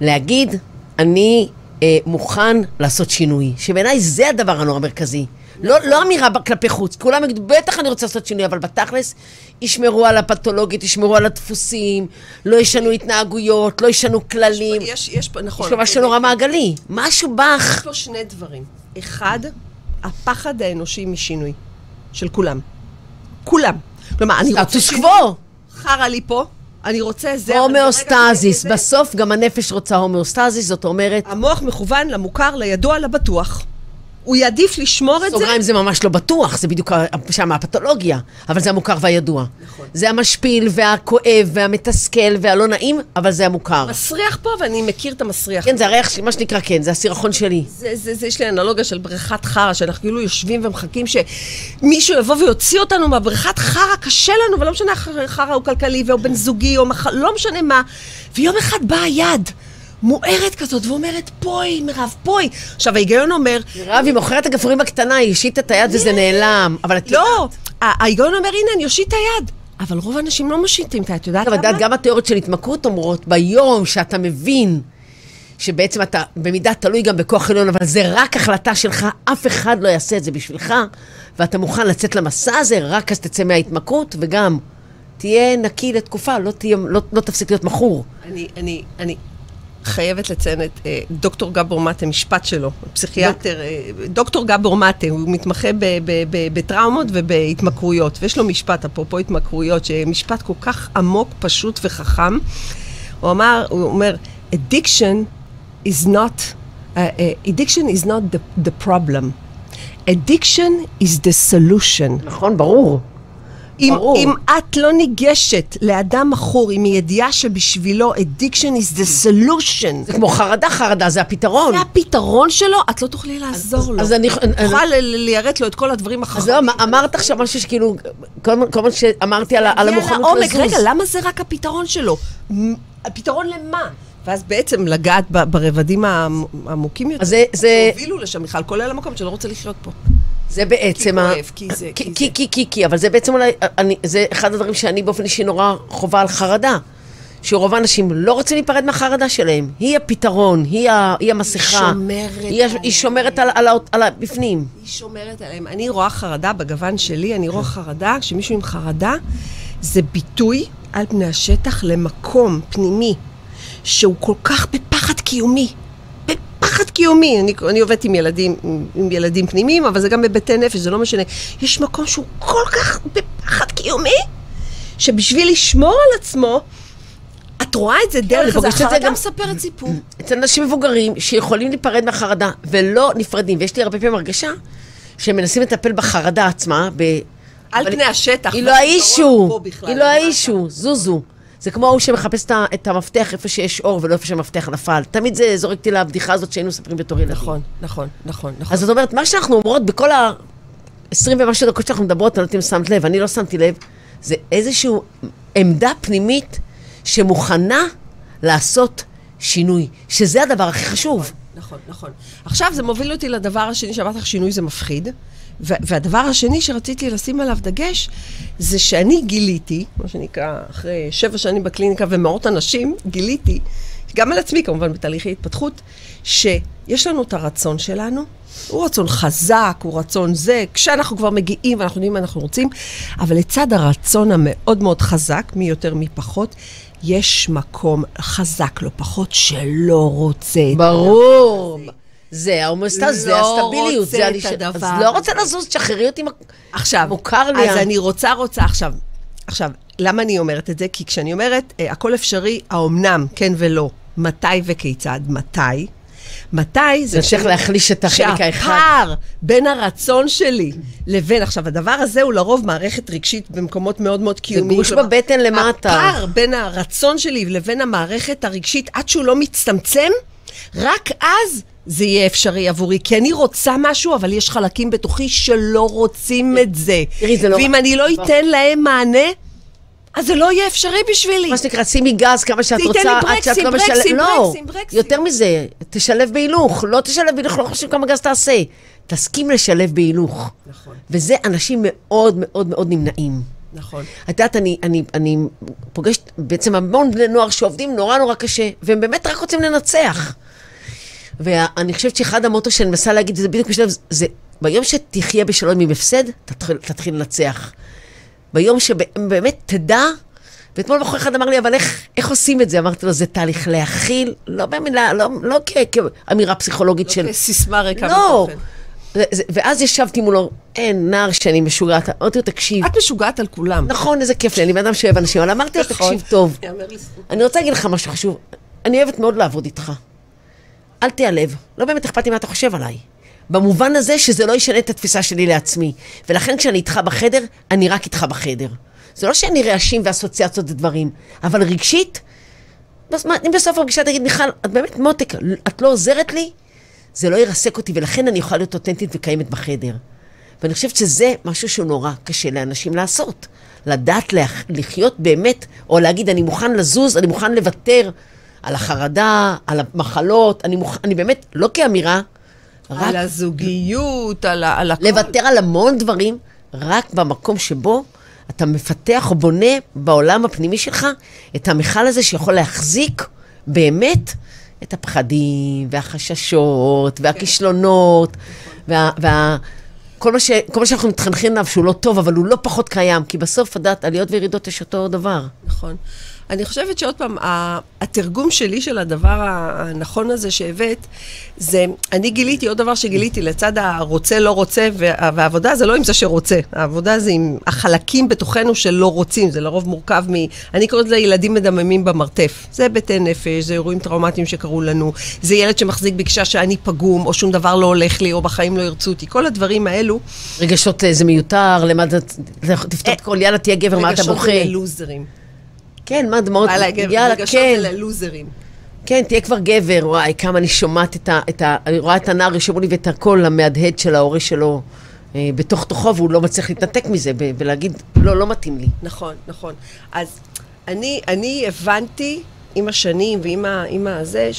A: להגיד, אני אה, מוכן לעשות שינוי. שבעיניי זה הדבר הנורא מרכזי. לא, לא אמירה כלפי חוץ, כולם יגידו, בטח אני רוצה לעשות שינוי, אבל בתכלס, ישמרו על הפתולוגית, ישמרו על הדפוסים, לא ישנו התנהגויות, לא ישנו כללים.
B: יש, יש פה, נכון.
A: יש פה משהו נורא מעגלי. משהו בך.
B: יש פה שני דברים. אחד, הפחד האנושי משינוי. של כולם. כולם. כלומר, אני רוצה
A: סטטוס קוו.
B: חרא לי פה, אני רוצה זה...
A: הומאוסטזיס, בסוף גם הנפש רוצה הומאוסטזיס, זאת אומרת,
B: המוח מכוון למוכר, לידוע, לבטוח. הוא יעדיף לשמור את זה.
A: סוגריים זה ממש לא בטוח, זה בדיוק שם הפתולוגיה, אבל זה המוכר והידוע.
B: נכון.
A: זה המשפיל והכואב והמתסכל והלא נעים, אבל זה המוכר.
B: מסריח פה, ואני מכיר את המסריח.
A: כן, זה הריח, ש- מה שנקרא, כן, זה הסירחון שלי.
B: זה, זה, זה, יש לי אנלוגיה של בריכת חרא, שאנחנו כאילו יושבים ומחכים שמישהו יבוא ויוציא אותנו מהבריכת חרא, קשה לנו, ולא משנה חרא הוא כלכלי, או בן זוגי, או מח... לא משנה מה. ויום אחד באה יד מוארת כזאת, ואומרת, פוי, מירב, פוי. עכשיו, ההיגיון אומר,
A: מירב, היא מוכרת הגפרורים הקטנה, היא השיטה את היד וזה נעלם. אבל את
B: לא, ההיגיון אומר, הנה, אני אושיט את היד. אבל רוב האנשים לא מושיטים את היד, את יודעת
A: אבל את יודעת,
B: למה?
A: גם התיאוריות של התמכרות אומרות, ביום שאתה מבין שבעצם אתה במידה תלוי גם בכוח עליון, אבל זה רק החלטה שלך, אף אחד לא יעשה את זה בשבילך, ואתה מוכן לצאת למסע הזה, רק אז תצא מההתמכרות, וגם תהיה נקי לתקופה, לא, תהיה, לא, לא תפסיק להיות מכור.
B: אני, אני, אני חייבת לציין את אה, דוקטור גבור מטה, משפט שלו, פסיכיאטר, אה, דוקטור גבור מטה, הוא מתמחה בטראומות ובהתמכרויות, ויש לו משפט, אפרופו התמכרויות, שמשפט כל כך עמוק, פשוט וחכם. הוא אמר, הוא אומר, addiction is not, uh, addiction is not the, the problem. addiction is the solution.
A: נכון, ברור.
B: אם. אם את לא ניגשת לאדם מכור עם ידיעה שבשבילו addiction is the solution,
A: זה כמו חרדה, חרדה, זה הפתרון.
B: זה הפתרון שלו, את לא תוכלי לעזור לו.
A: אז אני- אני-
B: תוכל ליירט לו את כל הדברים
A: אז
B: החכמים.
A: לא, מה- אמרת עכשיו משהו שכאילו, כל מה- שאמרתי על על המוכנות לזוז.
B: רגע, למה זה רק הפתרון שלו? הפתרון למה? ואז בעצם לגעת ברבדים העמ- העמוקים יותר.
A: אז זה- זה-
B: שהובילו לשם בכלל, כולל המקום שלא רוצה לחיות פה.
A: זה בעצם...
B: כי
A: ה-
B: כואב, כי זה,
A: כי,
B: כי
A: כי,
B: זה.
A: כי, כי, כי, אבל זה בעצם אולי, אני, זה אחד הדברים שאני באופן אישי נורא חובה על חרדה. שרוב האנשים לא רוצים להיפרד מהחרדה שלהם. היא הפתרון, היא, ה, היא המסכה.
B: שומרת
A: היא, הש- היא שומרת על, על, על הבפנים.
B: היא שומרת עליהם. אני רואה חרדה בגוון שלי, אני רואה חרדה, כשמישהו עם חרדה, זה ביטוי על פני השטח למקום פנימי, שהוא כל כך בפחד קיומי. בפחד קיומי. אני, אני עובדת עם ילדים, עם, ילדים פנימיים, אבל זה גם בבתי נפש, זה לא משנה. יש מקום שהוא כל כך בפחד קיומי, שבשביל לשמור על עצמו, את רואה את זה
A: אני
B: דרך זה,
A: פוגשת את זה
B: החרדה
A: גם-
B: מספרת סיפור.
A: אצל אנשים מבוגרים שיכולים להיפרד מהחרדה ולא נפרדים, ויש לי הרבה פעמים הרגשה שהם מנסים לטפל בחרדה עצמה, ב...
B: על פני השטח.
A: היא לא האישו, היא לא. האישו, זוזו. זה כמו ההוא שמחפש את המפתח איפה שיש אור ולא איפה שהמפתח נפל. תמיד זה זורק אותי לבדיחה הזאת שהיינו מספרים בתור ילדים.
B: נכון, נכון, נכון, נכון.
A: אז זאת אומרת, מה שאנחנו אומרות בכל ה-20 ומשהו דקות שאנחנו מדברות, אני לא יודעת אם שמת לב, אני לא שמתי לב, זה איזושהי עמדה פנימית שמוכנה לעשות שינוי, שזה הדבר הכי חשוב.
B: נכון, נכון. עכשיו זה מוביל אותי לדבר השני, שאמרת לך שינוי זה מפחיד. והדבר השני שרציתי לשים עליו דגש, זה שאני גיליתי, מה שנקרא, אחרי שבע שנים בקליניקה ומאות אנשים, גיליתי, גם על עצמי כמובן בתהליכי התפתחות, שיש לנו את הרצון שלנו, הוא רצון חזק, הוא רצון זה, כשאנחנו כבר מגיעים ואנחנו יודעים מה אנחנו רוצים, אבל לצד הרצון המאוד מאוד חזק, מי יותר מי פחות, יש מקום חזק לא פחות שלא רוצה
A: ברור. זה ההומוסטז, זה
B: לא
A: הסטביליות.
B: רוצה
A: זה אני
B: הדבר
A: אז לא רוצה לזוז, תשחררי אותי.
B: עכשיו,
A: מוכר לי
B: אז אני רוצה, רוצה עכשיו. עכשיו, למה אני אומרת את זה? כי כשאני אומרת, אה, הכל אפשרי, האומנם, כן ולא, מתי וכיצד, מתי? מתי
A: זה המשך להחליש את החלק האחד.
B: שהפער בין הרצון שלי לבין, עכשיו, הדבר הזה הוא לרוב מערכת רגשית במקומות מאוד מאוד קיומיים.
A: גוש
B: כלומר,
A: בבטן למטה.
B: הפער בין הרצון שלי לבין המערכת הרגשית, עד שהוא לא מצטמצם, רק אז זה יהיה אפשרי עבורי. כי אני רוצה משהו, אבל יש חלקים בתוכי שלא רוצים את זה.
A: תראי, זה לא-
B: ואם אני לא אתן להם מענה, אז זה לא יהיה אפשרי בשבילי.
A: מה שנקרא, שימי גז כמה שאת
B: תיתן
A: רוצה,
B: לי
A: עד
B: ברקסים,
A: שאת לא
B: ברקסים,
A: משלמת. לא,
B: ברקסים, ברקסים.
A: יותר מזה, תשלב בהילוך. לא תשלב בהילוך, לא חשוב כמה גז תעשה. תסכים לשלב בהילוך.
B: נכון.
A: וזה אנשים מאוד מאוד מאוד נמנעים.
B: נכון.
A: את יודעת, אני, אני, אני פוגשת בעצם המון בני נוער שעובדים נורא נורא קשה, והם באמת רק רוצים לנצח. ואני חושבת שאחד המוטו שאני מנסה להגיד, זה בדיוק בשלב, זה ביום שתחיה בשלום עם הפסד, תתחיל, תתחיל לנצח. ביום שבאמת תדע, ואתמול בחור אחד אמר לי, אבל איך, איך עושים את זה? אמרתי לו, זה תהליך להכיל, לא במילה, לא, לא כ, כאמירה פסיכולוגית של...
B: לא כסיסמה ריקה
A: לא.
B: מתוכן.
A: זה- זה- ואז ישבתי מולו, אין, נער שאני משוגעת, אמרתי לו, תקשיב,
B: את משוגעת על כולם.
A: נכון, איזה כיף לי, אני בן אדם שאוהב אנשים, אבל אמרתי לו,
B: נכון.
A: תקשיב טוב. אני רוצה להגיד לך משהו חשוב. אני אוהבת מאוד לעבוד איתך. אל תיעלב, לא באמת אכפת לי מה אתה חושב עליי. במובן הזה שזה לא ישנה את התפיסה שלי לעצמי. ולכן כשאני איתך בחדר, אני רק איתך בחדר. זה לא שאני רעשים ואסוציאציות ודברים, אבל רגשית, אם בסוף הפגישה תגיד, מיכל, את באמת מותק, את לא עוזרת לי, זה לא ירסק אותי, ולכן אני יכולה להיות אותנטית וקיימת בחדר. ואני חושבת שזה משהו שהוא נורא קשה לאנשים לעשות. לדעת לח- לחיות באמת, או להגיד, אני מוכן לזוז, אני מוכן לוותר על החרדה, על המחלות, אני, מוכ... אני באמת, לא כאמירה, רק
B: על הזוגיות, על, ה- על הכל.
A: לוותר על המון דברים, רק במקום שבו אתה מפתח או בונה בעולם הפנימי שלך את המכל הזה שיכול להחזיק באמת את הפחדים והחששות והכישלונות וה... וה כל מה, ש, כל מה שאנחנו מתחנכים עליו שהוא לא טוב, אבל הוא לא פחות קיים, כי בסוף, את יודעת, עליות וירידות יש אותו דבר.
B: נכון. אני חושבת שעוד פעם, התרגום שלי של הדבר הנכון הזה שהבאת, זה, אני גיליתי, עוד דבר שגיליתי, לצד הרוצה, לא רוצה, וה- והעבודה זה לא עם זה שרוצה, העבודה זה עם החלקים בתוכנו שלא רוצים, זה לרוב מורכב מ... אני קוראת לזה ילדים מדממים במרתף. זה היבטי נפש, זה אירועים טראומטיים שקרו לנו, זה ילד שמחזיק בגישה שאני פגום, או שום דבר לא הולך לי, או בחיים לא ירצו אותי. כל הדברים האלו,
A: רגשות אה, זה מיותר, למה אתה... תפתור את הכל, יאללה, תהיה גבר, מה אתה
B: רגשות
A: בוכה?
B: זה ללוזרים.
A: כן, מה דמעות? יאללה, כן.
B: ללוזרים.
A: כן, תהיה כבר גבר, וואי, כמה אני שומעת את ה... את ה אני רואה את הנער, ישמעו לי ואת הקול המהדהד של ההורה שלו אה, בתוך תוכו, והוא לא מצליח להתנתק מזה, ולהגיד, לא, לא מתאים לי.
B: נכון, נכון. אז אני, אני הבנתי עם השנים ועם ה, עם הזה,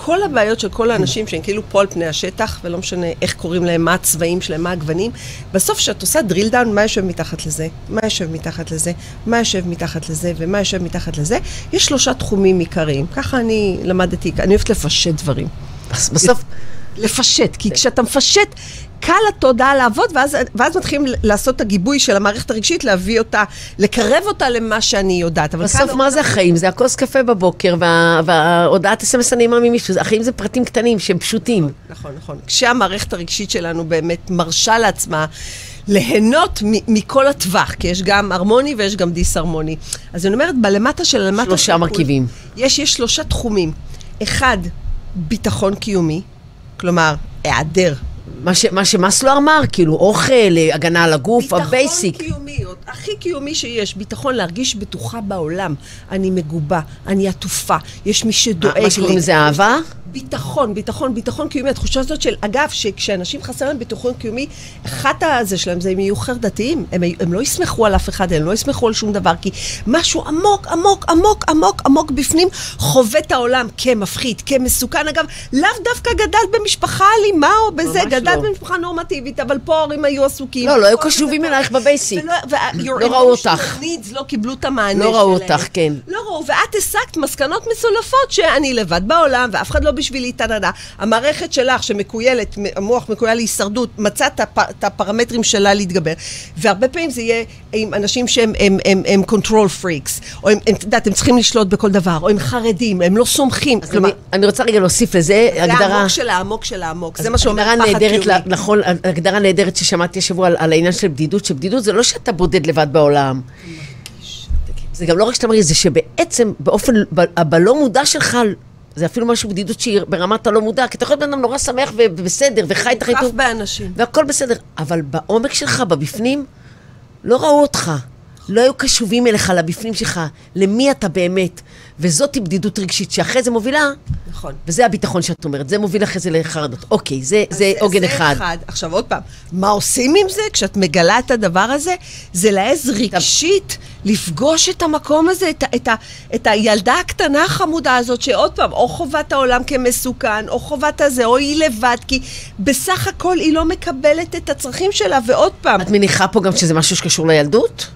B: שכל הבעיות של כל האנשים שהם כאילו פה על פני השטח, ולא משנה איך קוראים להם, מה הצבעים שלהם, מה הגוונים, בסוף כשאת עושה drill down, מה יושב מתחת לזה, מה יושב מתחת לזה, מה יושב מתחת לזה ומה יושב מתחת לזה, יש שלושה תחומים עיקריים. ככה אני למדתי, אני אוהבת לפשט דברים.
A: בסוף,
B: לפשט, כי כשאתה מפשט, קל לתודעה לעבוד, ואז, ואז מתחילים לעשות את הגיבוי של המערכת הרגשית, להביא אותה, לקרב אותה למה שאני יודעת.
A: בסוף מה זה החיים? זה הכוס קפה בבוקר, וה- וההודעת אס.אם.אס הנעימה ממישהו. החיים זה פרטים קטנים שהם פשוטים.
B: נכון, נכון. כשהמערכת הרגשית שלנו באמת מרשה לעצמה ליהנות מ- מכל הטווח, כי יש גם הרמוני ויש גם דיסהרמוני. אז אני אומרת, בלמטה של למטה...
A: שלושה
B: של
A: מרכיבים.
B: יש, יש שלושה תחומים. אחד, ביטחון קיומי, כלומר, היעדר
A: מה ש- מה שמאסלו אמר, כאילו, אוכל, אה, הגנה על הגוף, ה basic.
B: ביטחון קיומי, הכי קיומי שיש, ביטחון להרגיש בטוחה בעולם. אני מגובה, אני עטופה, יש מי שדואג לי.
A: מה שקוראים לזה אהבה?
B: ביטחון, ביטחון, ביטחון קיומי. התחושה הזאת של, אגב, שכשאנשים חסר להם ביטחון קיומי, אחת הזה שלהם זה הם יהיו חרדתיים. הם, הם לא יסמכו על אף אחד, הם לא יסמכו על שום דבר, כי משהו עמוק, עמוק, עמוק, עמוק, עמוק בפנים חווה את העולם כמפחיד, כמסוכן. אגב, לאו דווקא גדלת במשפחה אלימה או בזה, גדלת
A: לא.
B: במשפחה נורמטיבית, אבל פה ההורים היו עסוקים.
A: לא, לא היו קשובים אלייך ב basic.
B: ולא- וה- your
A: לא ראו אותך.
B: needs לא קיבלו את המענה
A: לא
B: שלהם.
A: ראו אותך, כן.
B: לא ראו, ואת הסקת מסקנות מסולפות שאני לבד בעולם, ואף אחד לא בשבילי טה-דה-דה. המערכת שלך, שמקוילת, המוח מקוייל להישרדות, מצא את הפ- את הפרמטרים שלה להתגבר. והרבה פעמים זה יהיה עם אנשים שהם הם, הם, הם control freaks, או הם, את יודעת, הם צריכים לשלוט בכל דבר, או הם חרדים, הם לא סומכים.
A: אז אני- אני רוצה רגע להוסיף לזה,
B: זה
A: הגדרה...
B: העמוק של העמוק של העמוק, זה מה שאומר פחד קיומי.
A: נכון, הגדרה נהדרת ששמעתי השבוע על, על העניין של בדידות, שבדידות זה לא שאתה בודד לבד בעולם. זה גם לא רק שאתה מרגיש, זה שבעצם באופן, בלא מודע שלך, זה אפילו משהו בדידות שהיא ברמת הלא מודע, כי אתה יכול להיות בן אדם נורא שמח ובסדר, וחי את החיים טוב,
B: באנשים.
A: והכל בסדר, אבל בעומק שלך, בבפנים, לא ראו אותך. לא היו קשובים אליך, לבפנים שלך, למי אתה באמת. וזאת בדידות רגשית, שאחרי זה מובילה
B: נכון.
A: וזה הביטחון שאת אומרת, זה מוביל אחרי זה לחרדות. אוקיי, זה,
B: אז
A: זה עוגן אחד.
B: עכשיו עוד פעם, מה עושים עם זה כשאת מגלה את הדבר הזה? זה להעז רגשית לפגוש את המקום הזה, את, את, ה- את הילדה הקטנה החמודה הזאת, שעוד פעם, או חובת העולם כמסוכן, או חובת הזה, או היא לבד, כי בסך הכל היא לא מקבלת את הצרכים שלה, ועוד פעם,
A: את מניחה פה גם שזה משהו שקשור לילדות?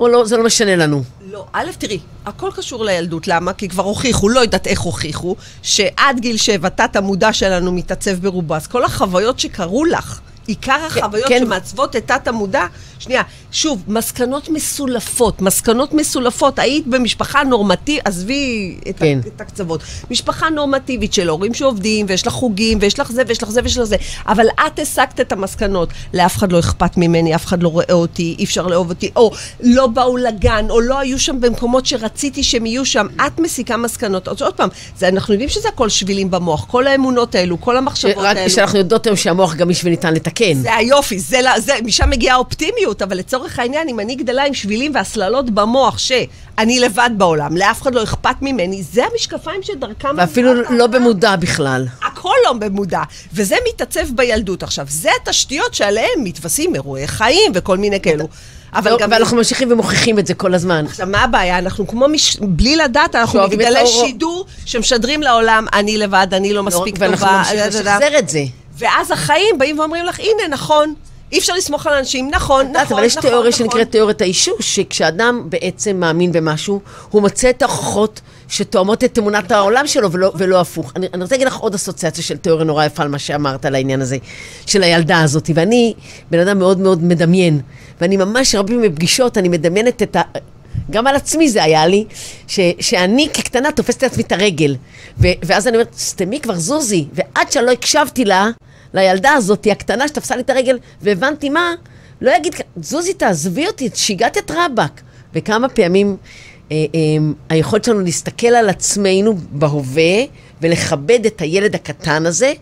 A: או לא, זה לא משנה לנו.
B: לא, א', תראי, הכל קשור לילדות, למה? כי כבר הוכיחו, לא יודעת איך הוכיחו, שעד גיל שבע תת המודע שלנו מתעצב ברובו, אז כל החוויות שקרו לך עיקר החוויות
A: כן.
B: שמעצבות את תת המודע, שנייה, שוב, מסקנות מסולפות, מסקנות מסולפות. היית במשפחה נורמטיבית, עזבי את,
A: כן.
B: את הקצוות. משפחה נורמטיבית של הורים שעובדים, ויש לך חוגים, ויש לך זה, ויש לך זה, ויש לך זה. אבל את הסקת את המסקנות. לאף אחד לא אכפת ממני, אף אחד לא רואה אותי, אי אפשר לאהוב אותי, או לא באו לגן, או לא היו שם במקומות שרציתי שהם יהיו שם. את מסיקה מסקנות. אז עוד פעם, זה, אנחנו יודעים שזה הכל שבילים במוח. כל האמונות האלו, כל המחשבות
A: רק
B: האלו.
A: שאנחנו יודעות היום שהמוח וניתן לתקן.
B: זה היופי, זה, לא- זה, משם מגיעה האופטימיות, אבל לצורך העניין, אם אני גדלה עם שבילים והסללות במוח, שאני לבד בעולם, לאף אחד לא אכפת ממני, זה המשקפיים שדרכם...
A: ואפילו לא. במודע בכלל.
B: הכל לא במודע, וזה מתעצב בילדות. עכשיו, זה התשתיות שעליהן מתווספים אירועי חיים וכל מיני כאלו. אבל
A: לא,
B: גם...
A: ואנחנו ממשיכים ומוכיחים את זה כל הזמן.
B: עכשיו, מה הבעיה? אנחנו כמו, מש... בלי לדעת, אנחנו מגדלי. שידור שמשדרים לעולם, אני לבד, אני לא מספיק טובה.
A: ואנחנו נמשיך
B: אה, אה, אה.
A: לשחזר את זה.
B: ואז החיים באים ואומרים לך, הנה, נכון, אי אפשר לסמוך על אנשים, נכון,
A: יודעת,
B: נכון,
A: אבל יש
B: נכון,
A: תיאוריה
B: נכון.
A: שנקראת תיאוריית האישוש, שכשאדם בעצם מאמין במשהו, הוא מוצא את ההוכחות שתואמות את אמונת העולם שלו, ולא, ולא הפוך. אני, אני רוצה להגיד לך עוד אסוציאציה של תיאוריה נורא יפה על מה שאמרת על העניין הזה, של הילדה הזאת. ואני בן אדם מאוד מאוד מדמיין, ואני ממש הרבה פעמים בפגישות, אני מדמיינת את ה... גם על עצמי זה היה לי, ש, שאני כקטנה תופסת לעצמי את הרגל. ו, ואז אני אומרת, סתמי כבר זוזי. ועד שלא הקשבתי לה, לילדה הזאת, הקטנה שתפסה לי את הרגל, והבנתי מה, לא יגיד, זוזי תעזבי אותי, שיגעת את רבאק. וכמה פעמים אה, אה, היכולת שלנו להסתכל על עצמנו בהווה, ולכבד את הילד הקטן הזה,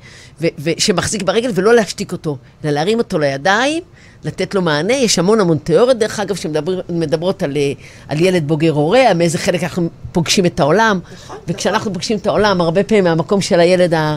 A: ו- ו- שמחזיק ברגל, ולא להשתיק אותו, אלא להרים אותו לידיים, לתת לו מענה. יש המון המון תיאוריות, דרך אגב, שמדברות על, אה, על ילד בוגר הורה, מאיזה חלק אנחנו פוגשים את העולם. וכשאנחנו פוגשים את העולם, הרבה פעמים מהמקום של הילד ה...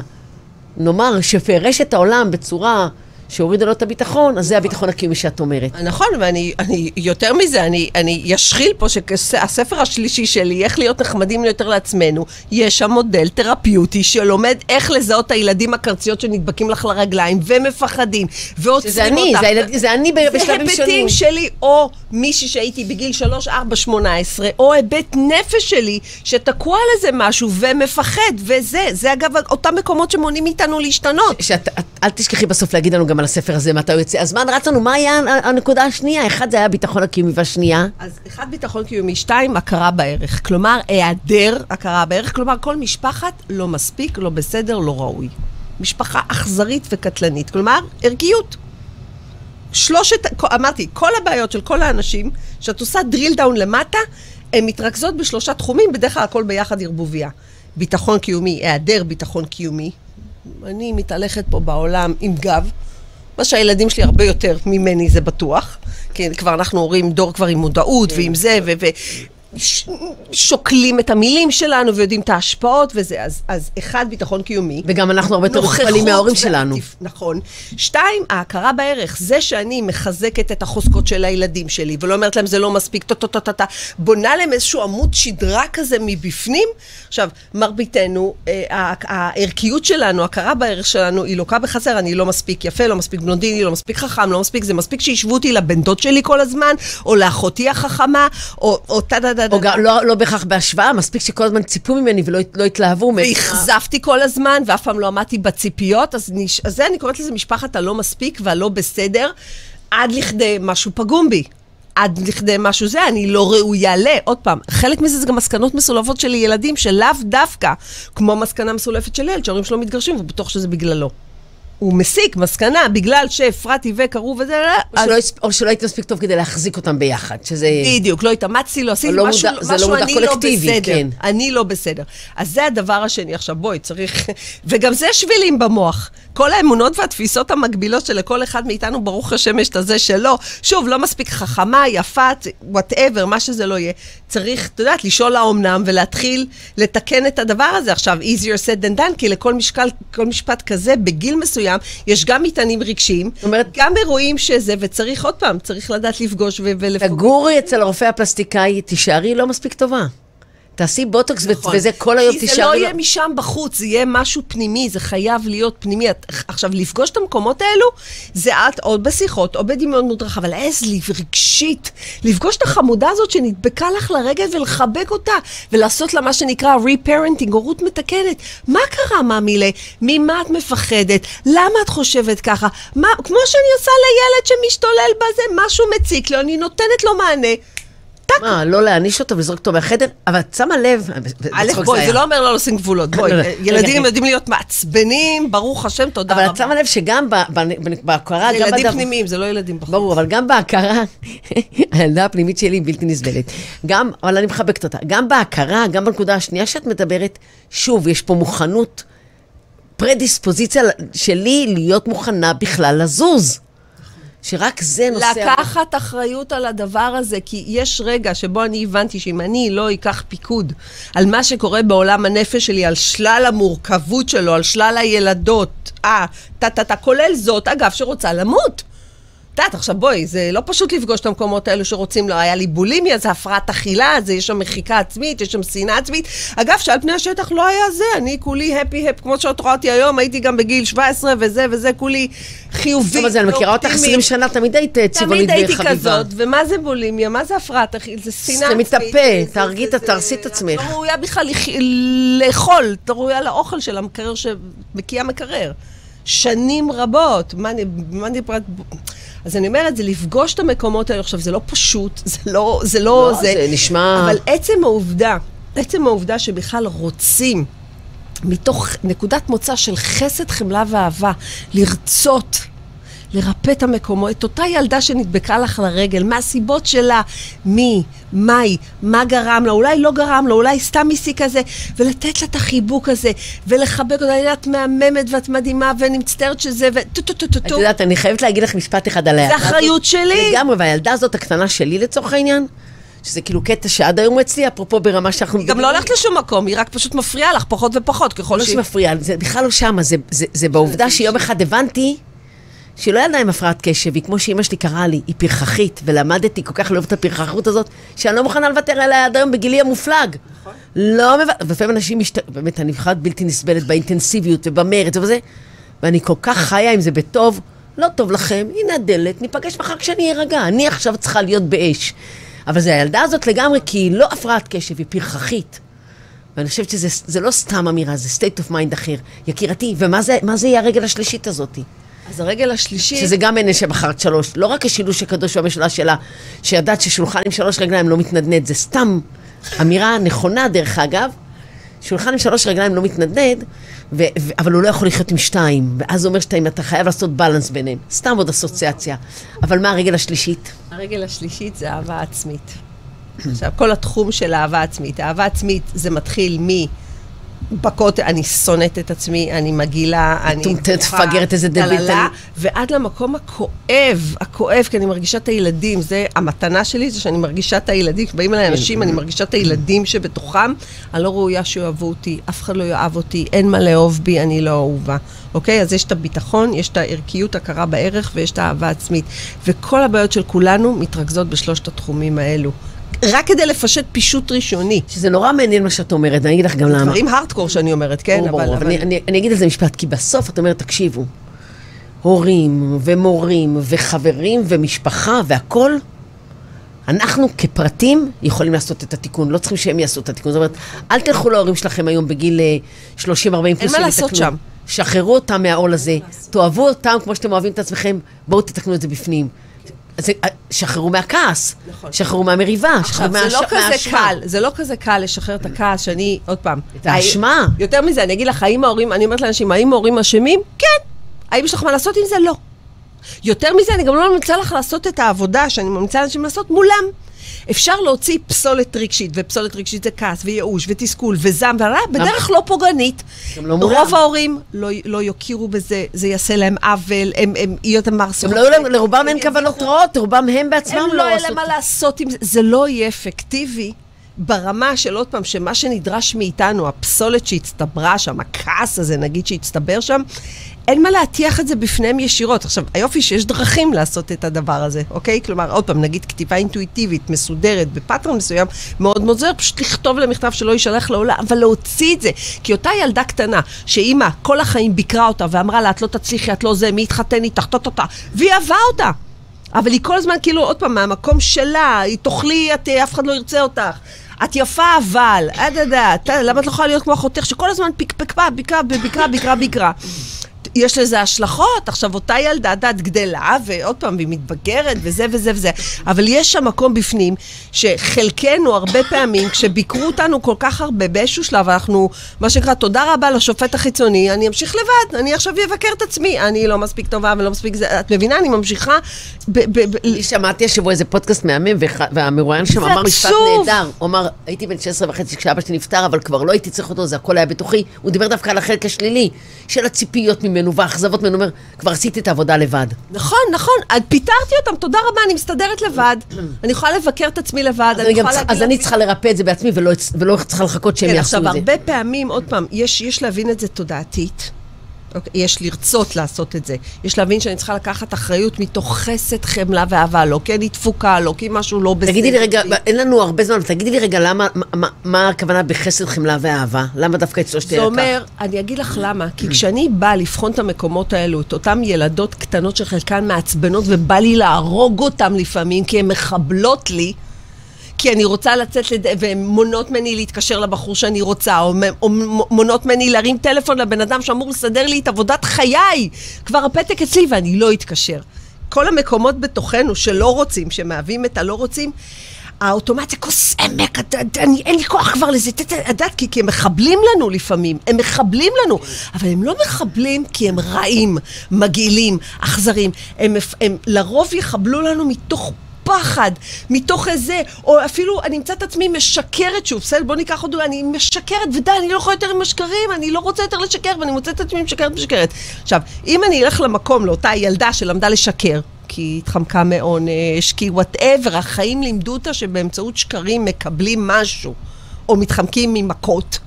A: נאמר, שפירש את העולם בצורה שהורידה לו את הביטחון, אז זה הביטחון הקיומי שאת אומרת.
B: נכון, ואני אני, יותר מזה, אני, אני ישחיל פה שהספר השלישי שלי, איך להיות נחמדים יותר לעצמנו, יש שם מודל תרפיוטי שלומד איך לזהות את הילדים הקרציות שנדבקים לך לרגליים ומפחדים, ועוצרים
A: שזה אני,
B: אותך.
A: זה, הילד, זה אני
B: זה
A: בשלבים שונים.
B: היבטים שלי, או מישהי שהייתי בגיל 3, 4, 18, או היבט נפש שלי, שתקוע על איזה משהו ומפחד, וזה, זה אגב אותם מקומות שמונעים מאיתנו להשתנות.
A: שאת, את, אל תשכחי בסוף להגיד לנו גם על הספר הזה, מתי הוא יוצא. הזמן רץ לנו, מה היה הנקודה השנייה? אחד זה היה הביטחון הקיומי, והשנייה?
B: אז אחד, ביטחון קיומי, שתיים, הכרה בערך. כלומר, היעדר הכרה בערך, כלומר, כל משפחת לא מספיק, לא בסדר, לא ראוי. משפחה אכזרית וקטלנית, כלומר, ערכיות. שלושת, אמרתי, כל הבעיות של כל האנשים, שאת עושה drill down למטה, הן מתרכזות בשלושה תחומים, בדרך כלל הכל ביחד ערבוביה. ביטחון קיומי, היעדר ביטחון קיומי. אני מתהלכת פה בעולם עם גב, מה שהילדים שלי הרבה יותר ממני זה בטוח. כי כבר אנחנו הורים דור כבר עם מודעות ועם זה, ו... ש- שוקלים את המילים שלנו ויודעים את ההשפעות וזה, אז, אז אחד, ביטחון קיומי.
A: וגם אנחנו הרבה יותר מטופלים מההורים שלנו.
B: נכון. שתיים, ההכרה בערך. זה שאני מחזקת את החוזקות של הילדים שלי, ולא אומרת להם זה לא מספיק, טה-טה-טה-טה, בונה להם איזשהו עמוד שדרה כזה מבפנים. עכשיו, מרביתנו, אה, הערכיות שלנו, הכרה בערך שלנו, היא לוקה בחסר, אני לא מספיק יפה, לא מספיק בלונדיני, לא מספיק חכם, לא מספיק, זה מספיק שישוו אותי לבן דוד שלי כל הזמן, או לאחותי החכמה, או או טה-דה-דה-דה.
A: או גם, לא, לא בהכרח בהשוואה, מספיק שכל הזמן ציפו ממני ולא לא התלהבו ממני.
B: והאכזבתי כל הזמן, ואף פעם לא עמדתי בציפיות, אז, נש... אז זה אני קוראת לזה משפחת הלא מספיק והלא בסדר, עד לכדי משהו פגום בי. עד לכדי משהו זה, אני לא ראויה ל... עוד פעם, חלק מזה זה גם מסקנות מסולפות של ילדים, שלאו דווקא, כמו מסקנה מסולפת של ילד, שההורים שלו מתגרשים, והוא בטוח שזה בגללו. הוא מסיק מסקנה, בגלל שהפרעתי וקראו וזה,
A: או, שלא, הספ- או שלא הייתי מספיק טוב כדי להחזיק אותם ביחד, שזה...
B: בדיוק, לא התאמצתי, לא עשיתי
A: לא
B: משהו,
A: מודע- זה
B: משהו
A: לא מודע
B: אני
A: קולקטיבי,
B: לא בסדר.
A: כן.
B: אני לא בסדר. אז זה הדבר השני. עכשיו בואי, צריך... וגם זה שבילים במוח. כל האמונות והתפיסות המקבילות שלכל אחד מאיתנו, ברוך השם, יש את הזה שלו. שוב, לא מספיק חכמה, יפה, whatever, מה שזה לא יהיה. צריך, את יודעת, לשאול האומנם ולהתחיל לתקן את הדבר הזה. עכשיו, easier said than done, כי לכל משקל, כל משפט כזה, בגיל מסוים, יש גם מטענים רגשיים,
A: אומרת-
B: גם אירועים שזה, וצריך עוד פעם, צריך לדעת לפגוש ולפגוש.
A: תגורי אצל הרופא הפלסטיקאי, תישארי לא מספיק טובה. תעשי בוטוקס
B: נכון.
A: וזה כל היום
B: כי זה
A: תישארי...
B: לא יהיה משם בחוץ, זה יהיה משהו פנימי, זה חייב להיות פנימי. את- עכשיו, לפגוש את המקומות האלו, זה את או בשיחות או בדמיון מודרך, אבל העז לי רגשית, לפגוש את החמודה הזאת שנדבקה לך לרגל ולחבק אותה, ולעשות לה מה שנקרא re-parenting, הורות מתקנת. מה קרה, מאמילה? ממה את מפחדת? למה את חושבת ככה? מה, כמו שאני עושה לילד שמשתולל בזה, משהו מציק לו, אני נותנת לו מענה.
A: מה, לא להעניש אותו ולזרוק אותו מהחדר? אבל את שמה לב...
B: א',
A: בצחוק
B: בואי. זה לא אומר לא לשים גבולות. בואי,
A: לא, לא.
B: ילדים
A: רגע.
B: יודעים להיות מעצבנים, ברוך השם, תודה
A: אבל
B: רבה.
A: את שמה לב שגם בהכרה,
B: זה ילדים פנימיים, זה לא ילדים בחוץ.
A: ברור, אבל גם בהכרה, הילדה הפנימית שלי היא בלתי נסבלת. גם, אבל אני מחבקת אותה. גם בהכרה, גם בנקודה השנייה שאת מדברת, שוב, יש פה מוכנות, פרדיספוזיציה שלי להיות מוכנה בכלל לזוז. שרק זה נושא...
B: לקחת אחריות על הדבר הזה, כי יש רגע שבו אני הבנתי שאם אני לא אקח פיקוד על מה שקורה בעולם הנפש שלי, על שלל המורכבות שלו, על שלל הילדות, אה, טה-טה-טה, כולל זאת, אגב, שרוצה למות. יודעת, עכשיו בואי, זה לא פשוט לפגוש את המקומות האלו שרוצים, לא היה לי בולימיה, זה הפרעת אכילה, זה יש שם מחיקה עצמית, יש שם שנאה עצמית. אגב, שעל פני השטח לא היה זה, אני כולי הפי הפ, כמו שאת רואה אותי היום, הייתי גם בגיל 17 וזה וזה, כולי חיובי.
A: טוב, אז אני מכירה אותך
B: ואופטימי.
A: 20 שנה, תמיד היית צבעונית
B: תמיד הייתי
A: וחביבה.
B: כזאת, ומה זה בולימיה? מה זה הפרעת אכילה? זה שנאה
A: זה
B: עצמית.
A: מתאפה,
B: זה-
A: תהרגי את- תהרסי את עצמך.
B: את לא ראויה בכלל לאכול, את לא ראויה לאוכל של המקרר שמקיע מקרר. שנים רבות. מה אני... מה אני... אז אני אומרת, זה לפגוש את המקומות האלה. עכשיו, זה לא פשוט, זה לא... זה לא...
A: לא, זה נשמע-
B: אבל עצם העובדה, עצם העובדה שבכלל רוצים, מתוך נקודת מוצא של חסד, חמלה ואהבה, לרצות. לרפא את המקומות, את אותה ילדה שנדבקה לך לרגל, מהסיבות שלה, מי, מהי, מה גרם לה, אולי לא גרם לה, אולי סתם הסיק כזה, ולתת לה את החיבוק הזה, ולחבק אותה, את מהממת ואת מדהימה, ואני מצטערת שזה, וטו טו טו טו
A: את
B: טו.
A: יודעת, אני חייבת להגיד לך משפט אחד עליה.
B: זה אחריות שלי.
A: לגמרי, והילדה הזאת, הקטנה שלי לצורך העניין, שזה כאילו קטע שעד היום אצלי, אפרופו ברמה שאנחנו...
B: היא גם לא הולכת לשום מקום, היא רק פשוט מפריעה לך פחות ופחות, ככל
A: לא
B: שהיא...
A: שמפריע, זה בכלל לא שמה, זה, זה, זה בעובדה שיום אחד הבנתי שהיא לא ילדה עם הפרעת קשב, היא כמו שאימא שלי קראה לי, היא פרחחית, ולמדתי כל כך לאהוב את הפרחחות הזאת, שאני לא מוכנה לוותר עליה עד היום בגילי המופלג. לא מב... ולפעמים אנשים משת... באמת, אני בכלל בלתי נסבלת באינטנסיביות ובמרץ ובזה, ואני כל כך חיה עם זה בטוב, לא טוב לכם, הנה הדלת, ניפגש מחר כשאני ארגע, אני עכשיו צריכה להיות באש. אבל זה הילדה הזאת לגמרי, כי היא לא הפרעת קשב, היא פרחחית. ואני חושבת שזה זה לא סתם אמירה, זה state of mind אחר. יקירתי, ומה זה, זה יהיה הרגל השלישית הזאתי?
B: אז הרגל השלישי...
A: שזה גם אין שבחרת שלוש. לא רק השילוש הקדוש במשולש שלה, שידעת ששולחן עם שלוש רגליים לא מתנדנד, זה סתם אמירה נכונה, דרך אגב. שולחן עם שלוש רגליים לא מתנדנד, ו- ו- אבל הוא לא יכול לחיות עם שתיים. ואז זה אומר שאתה אתה חייב לעשות בלנס ביניהם. סתם עוד אסוציאציה. אבל מה הרגל השלישית?
B: הרגל השלישית זה אהבה עצמית. עכשיו, כל התחום של אהבה עצמית. אהבה עצמית זה מתחיל מ... בכותל, אני שונאת את עצמי, אני מגעילה, אני...
A: מטומטמת, מפגרת, איזה דביל,
B: טללה,
A: אני-
B: ועד למקום הכואב, הכואב, כי אני מרגישה את הילדים. זה, המתנה שלי זה שאני מרגישה את הילדים. כשבאים אליי אנשים, אני מרגישה את הילדים שבתוכם. אני לא ראויה שיאהבו אותי, אף אחד לא יאהב אותי, אין מה לאהוב בי, אני לא אהובה. אוקיי? אז יש את הביטחון, יש את הערכיות, הכרה בערך, ויש את האהבה העצמית. וכל הבעיות של כולנו מתרכזות בשלושת התחומים האלו. רק כדי לפשט פישוט ראשוני.
A: שזה נורא מעניין מה שאת אומרת, ואני אגיד לך גם למה.
B: דברים הארדקור שאני אומרת, כן?
A: ברור, ברור, אבל אני, אני, אני אגיד על זה משפט, כי בסוף את אומרת, תקשיבו, הורים ומורים וחברים ומשפחה והכול, אנחנו כפרטים יכולים לעשות את התיקון, לא צריכים שהם יעשו את התיקון. זאת אומרת, אל תלכו להורים שלכם היום בגיל אה, 30-40 פלוס.
B: מה
A: שהם
B: לעשות. שם.
A: שחררו אותם מהעול הזה, תאהבו אותם כמו שאתם אוהבים את עצמכם, בואו תתקנו את זה בפנים. זה, אה, שחררו מהכעס,
B: נכון.
A: שחררו מהמריבה, שחררו
B: עכשיו, זה לא כזה
A: מהאשמה.
B: קל, זה לא כזה קל לשחרר את הכעס שאני, עוד פעם.
A: את האשמה.
B: יותר מזה, אני אגיד לך, האם ההורים, אני אומרת לאנשים, האם ההורים אשמים? כן. האם יש לך מה לעשות עם זה? לא. יותר מזה, אני גם לא ממליצה לך לעשות את העבודה שאני ממליצה לאנשים לעשות מולם. אפשר להוציא פסולת רגשית, ופסולת רגשית זה כעס, וייאוש, ותסכול, וזעם, והרע, בדרך לא פוגענית.
A: לא.
B: רוב ההורים לא, לא יכירו בזה, זה יעשה להם עוול, הם, הם יהיו את המרסות.
A: גם לא, להם- לרובם אין כוונות רעות, רובם הם בעצמם
B: הם
A: לא
B: לא יהיה
A: עשו
B: להם
A: את
B: מה לעשות עם זה, זה לא יהיה אפקטיבי ברמה של עוד פעם, שמה שנדרש מאיתנו, הפסולת שהצטברה שם, הכעס הזה נגיד שהצטבר שם, אין מה להטיח את זה בפניהם ישירות. עכשיו, היופי שיש דרכים לעשות את הדבר הזה, אוקיי? כלומר, עוד פעם, נגיד כתיבה אינטואיטיבית, מסודרת, בפאטרון מסוים, מאוד מאוד זר, פשוט לכתוב להם מכתב שלא יישלח לעולה, אבל להוציא את זה. כי אותה ילדה קטנה, שאימא כל החיים ביקרה אותה ואמרה לה, את לא תצליחי, את לא זה, מי יתחתן איתך, טה-טה-טה, והיא אהבה אותה. אבל היא כל הזמן כאילו, עוד פעם, מהמקום שלה, היא תאכלי, את, אף אחד לא ירצה אותך. את יפה אבל, עד עד עד, למה את לא יכולה להיות כמו אחותך שכל הזמן פקפקה, ביקרה, ביקרה, ביקרה, ביקרה. יש לזה השלכות. עכשיו, אותה ילדה, דת גדלה, ועוד פעם, היא מתבגרת, וזה וזה וזה. אבל יש שם מקום בפנים, שחלקנו, הרבה פעמים, כשביקרו אותנו כל כך הרבה, באיזשהו שלב, אנחנו, מה שנקרא, תודה רבה לשופט החיצוני, אני אמשיך לבד, אני עכשיו אבקר את עצמי. אני לא מספיק טובה ולא מספיק זה, את מבינה? אני ממשיכה... ב- ב- ב-
A: אני שמעתי השבוע איזה פודקאסט מהמם, והמרואיין שם אמר משפט. נהדר. הוא אמר, הייתי בן 16 וחצי כשאבא שלי נפטר, אבל כבר לא הייתי צריך אותו, זה הכל היה בתוכי. הוא דיבר דווקא על החלק השלילי, של הציפיות ממנו והאכזבות ממנו. אומר, כבר עשיתי את העבודה לבד.
B: נכון, נכון, פיטרתי אותם, תודה רבה, אני מסתדרת לבד. אני יכולה לבקר את עצמי לבד,
A: אני,
B: יכולה להגיד
A: אז אני צריכה לרפא את זה בעצמי, ולא, צריכה לחכות שהם
B: כן,
A: יעשו את
B: עכשיו,
A: זה.
B: הרבה פעמים, עוד פעם, יש להבין את זה תודעתית. אוקיי? יש לרצות לעשות את זה. יש להבין שאני צריכה לקחת אחריות מתוך חסד, חמלה ואהבה, לא כי אני דפוקה, לא כי משהו לא בסדר.
A: תגידי לי רגע. אין לנו הרבה זמן, תגידי לי רגע, למה, מה, מה, הכוונה בחסד, חמלה ואהבה? למה דווקא את שלושת
B: זה
A: אלה
B: אומר, אני אגיד לך למה, כי כשאני באה לבחון את המקומות האלו, את אותן ילדות קטנות שחלקן מעצבנות, ובא לי להרוג אותן לפעמים, כי הן מחבלות לי, כי אני רוצה לצאת, לד... והן מונעות ממני להתקשר לבחור שאני רוצה, או, או מונעות ממני להרים טלפון לבן אדם שאמור לסדר לי את עבודת חיי. כבר הפתק אצלי ואני לא אתקשר. כל המקומות בתוכנו שלא רוצים, שמהווים את הלא רוצים, האוטומציה אני- אין לי כוח כבר לזה, את- יודעת, כי כי הם מחבלים לנו לפעמים, הם מחבלים לנו, אבל הם לא מחבלים כי הם רעים, מגעילים, אכזרים, הם, הם לרוב יחבלו לנו מתוך פחד, מתוך איזה, או אפילו אני אמצא את עצמי משקרת שוב, בסדר, בוא ניקח עוד אני משקרת, ודי, אני לא יכולה יותר עם השקרים, אני לא רוצה יותר לשקר, ואני מוצאת את עצמי משקרת משקרת. עכשיו, אם אני אלך למקום, לאותה ילדה שלמדה לשקר, כי היא התחמקה מעונש, כי whatever, החיים לימדו אותה שבאמצעות שקרים מקבלים משהו, או מתחמקים ממכות.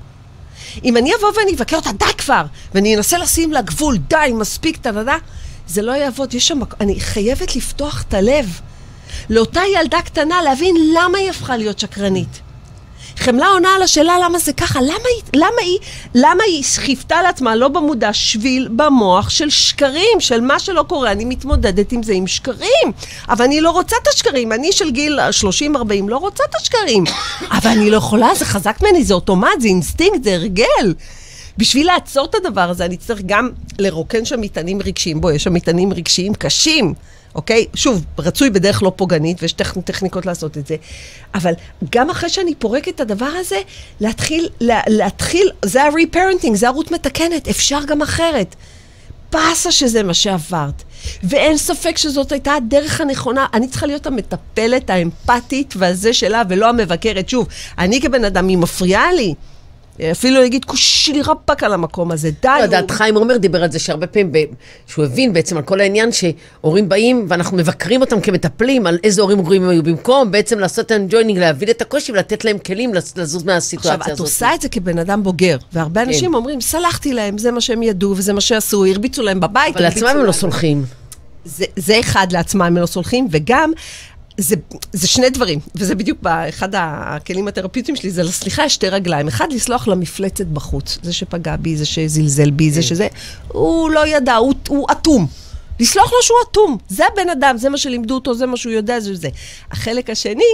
B: אם אני אבוא ואני אבקר אותה, די כבר, ואני אנסה לשים לה גבול, די, מספיק, תדדה, זה לא יעבוד, יש שם, אני חייבת לפתוח את הלב. לאותה ילדה קטנה להבין למה היא הפכה להיות שקרנית. חמלה עונה על השאלה למה זה ככה, למה היא, למה היא, למה היא חיפתה לעצמה, לא במודע, שביל במוח של שקרים, של מה שלא קורה, אני מתמודדת עם זה עם שקרים, אבל אני לא רוצה את השקרים, אני של גיל 30-40 לא רוצה את השקרים, אבל אני לא יכולה, זה חזק ממני, זה אוטומט, זה אינסטינקט, זה הרגל. בשביל לעצור את הדבר הזה, אני צריך גם לרוקן שם מטענים רגשיים. בואי, יש שם מטענים רגשיים קשים, אוקיי? שוב, רצוי בדרך לא פוגענית, ויש טכ- טכניקות לעשות את זה. אבל גם אחרי שאני פורקת את הדבר הזה, להתחיל, לה, להתחיל, זה ה-reparenting, זה הורות מתקנת, אפשר גם אחרת. באסה שזה מה שעברת. ואין ספק שזאת הייתה הדרך הנכונה. אני צריכה להיות המטפלת האמפתית והזה שלה, ולא המבקרת. שוב, אני כבן אדם, היא מפריעה לי. אפילו יגיד, כושי רבאק על המקום הזה, די.
A: לא יודעת, חיים עומר דיבר על זה שהרבה פעמים, ב- שהוא הבין בעצם על כל העניין שהורים באים ואנחנו מבקרים אותם כמטפלים, על איזה הורים גרועים הם היו, במקום בעצם לעשות להם joining, להבין את הקושי ולתת להם כלים לז- לזוז מהסיטואציה
B: עכשיו,
A: הזאת.
B: את עושה את זה כבן אדם בוגר, והרבה אנשים אומרים, סלחתי להם, זה מה שהם ידעו וזה מה שעשו, הרביצו להם בבית.
A: אבל לעצמם הם לא. סולחים.
B: זה, זה אחד לעצמם הם לא סולחים, וגם, זה, זה שני דברים, וזה בדיוק באחד הכלים התרפיוטיים שלי, זה לסליחה יש שתי רגליים. אחד, לסלוח למפלצת בחוץ. זה שפגע בי, זה שזלזל בי, זה שזה... הוא לא ידע, הוא, הוא אטום. לסלוח לו שהוא אטום. זה הבן אדם, זה מה שלימדו אותו, זה מה שהוא יודע, זה זה. החלק השני,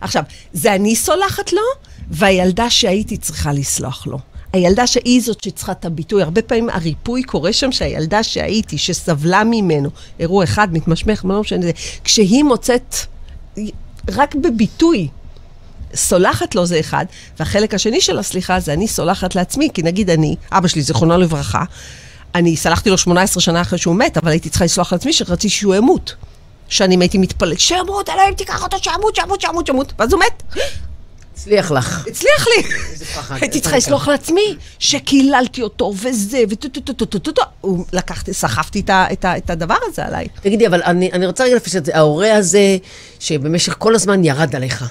B: עכשיו, זה אני סולחת לו, והילדה שהייתי צריכה לסלוח לו. הילדה שהיא זאת שצריכה את הביטוי. הרבה פעמים הריפוי קורה שם שהילדה שהייתי, שסבלה ממנו, אירוע אחד, מתמשמך, לא משנה, כשהיא מוצאת רק בביטוי, סולחת לו זה אחד, והחלק השני של הסליחה זה אני סולחת לעצמי, כי נגיד אני, אבא שלי, זיכרונו לברכה, אני סלחתי לו 18 שנה אחרי שהוא מת, אבל הייתי צריכה לסלוח לעצמי שרציתי שהוא ימות. שנים הייתי מתפלאת, שימות, אלוהים תיקח אותו, שימות, שימות, שימות, שימות, ואז הוא מת.
A: הצליח לך.
B: הצליח לי. הייתי צריכה לסלוח לעצמי, שקיללתי אותו וזה, וטו טו טו טו טו טו טו. הוא לקחתי, סחבתי את הדבר הזה עליי.
A: תגידי, אבל אני, רוצה רגע לפשט את זה. ההורה הזה, שבמשך כל הזמן ירד עליך,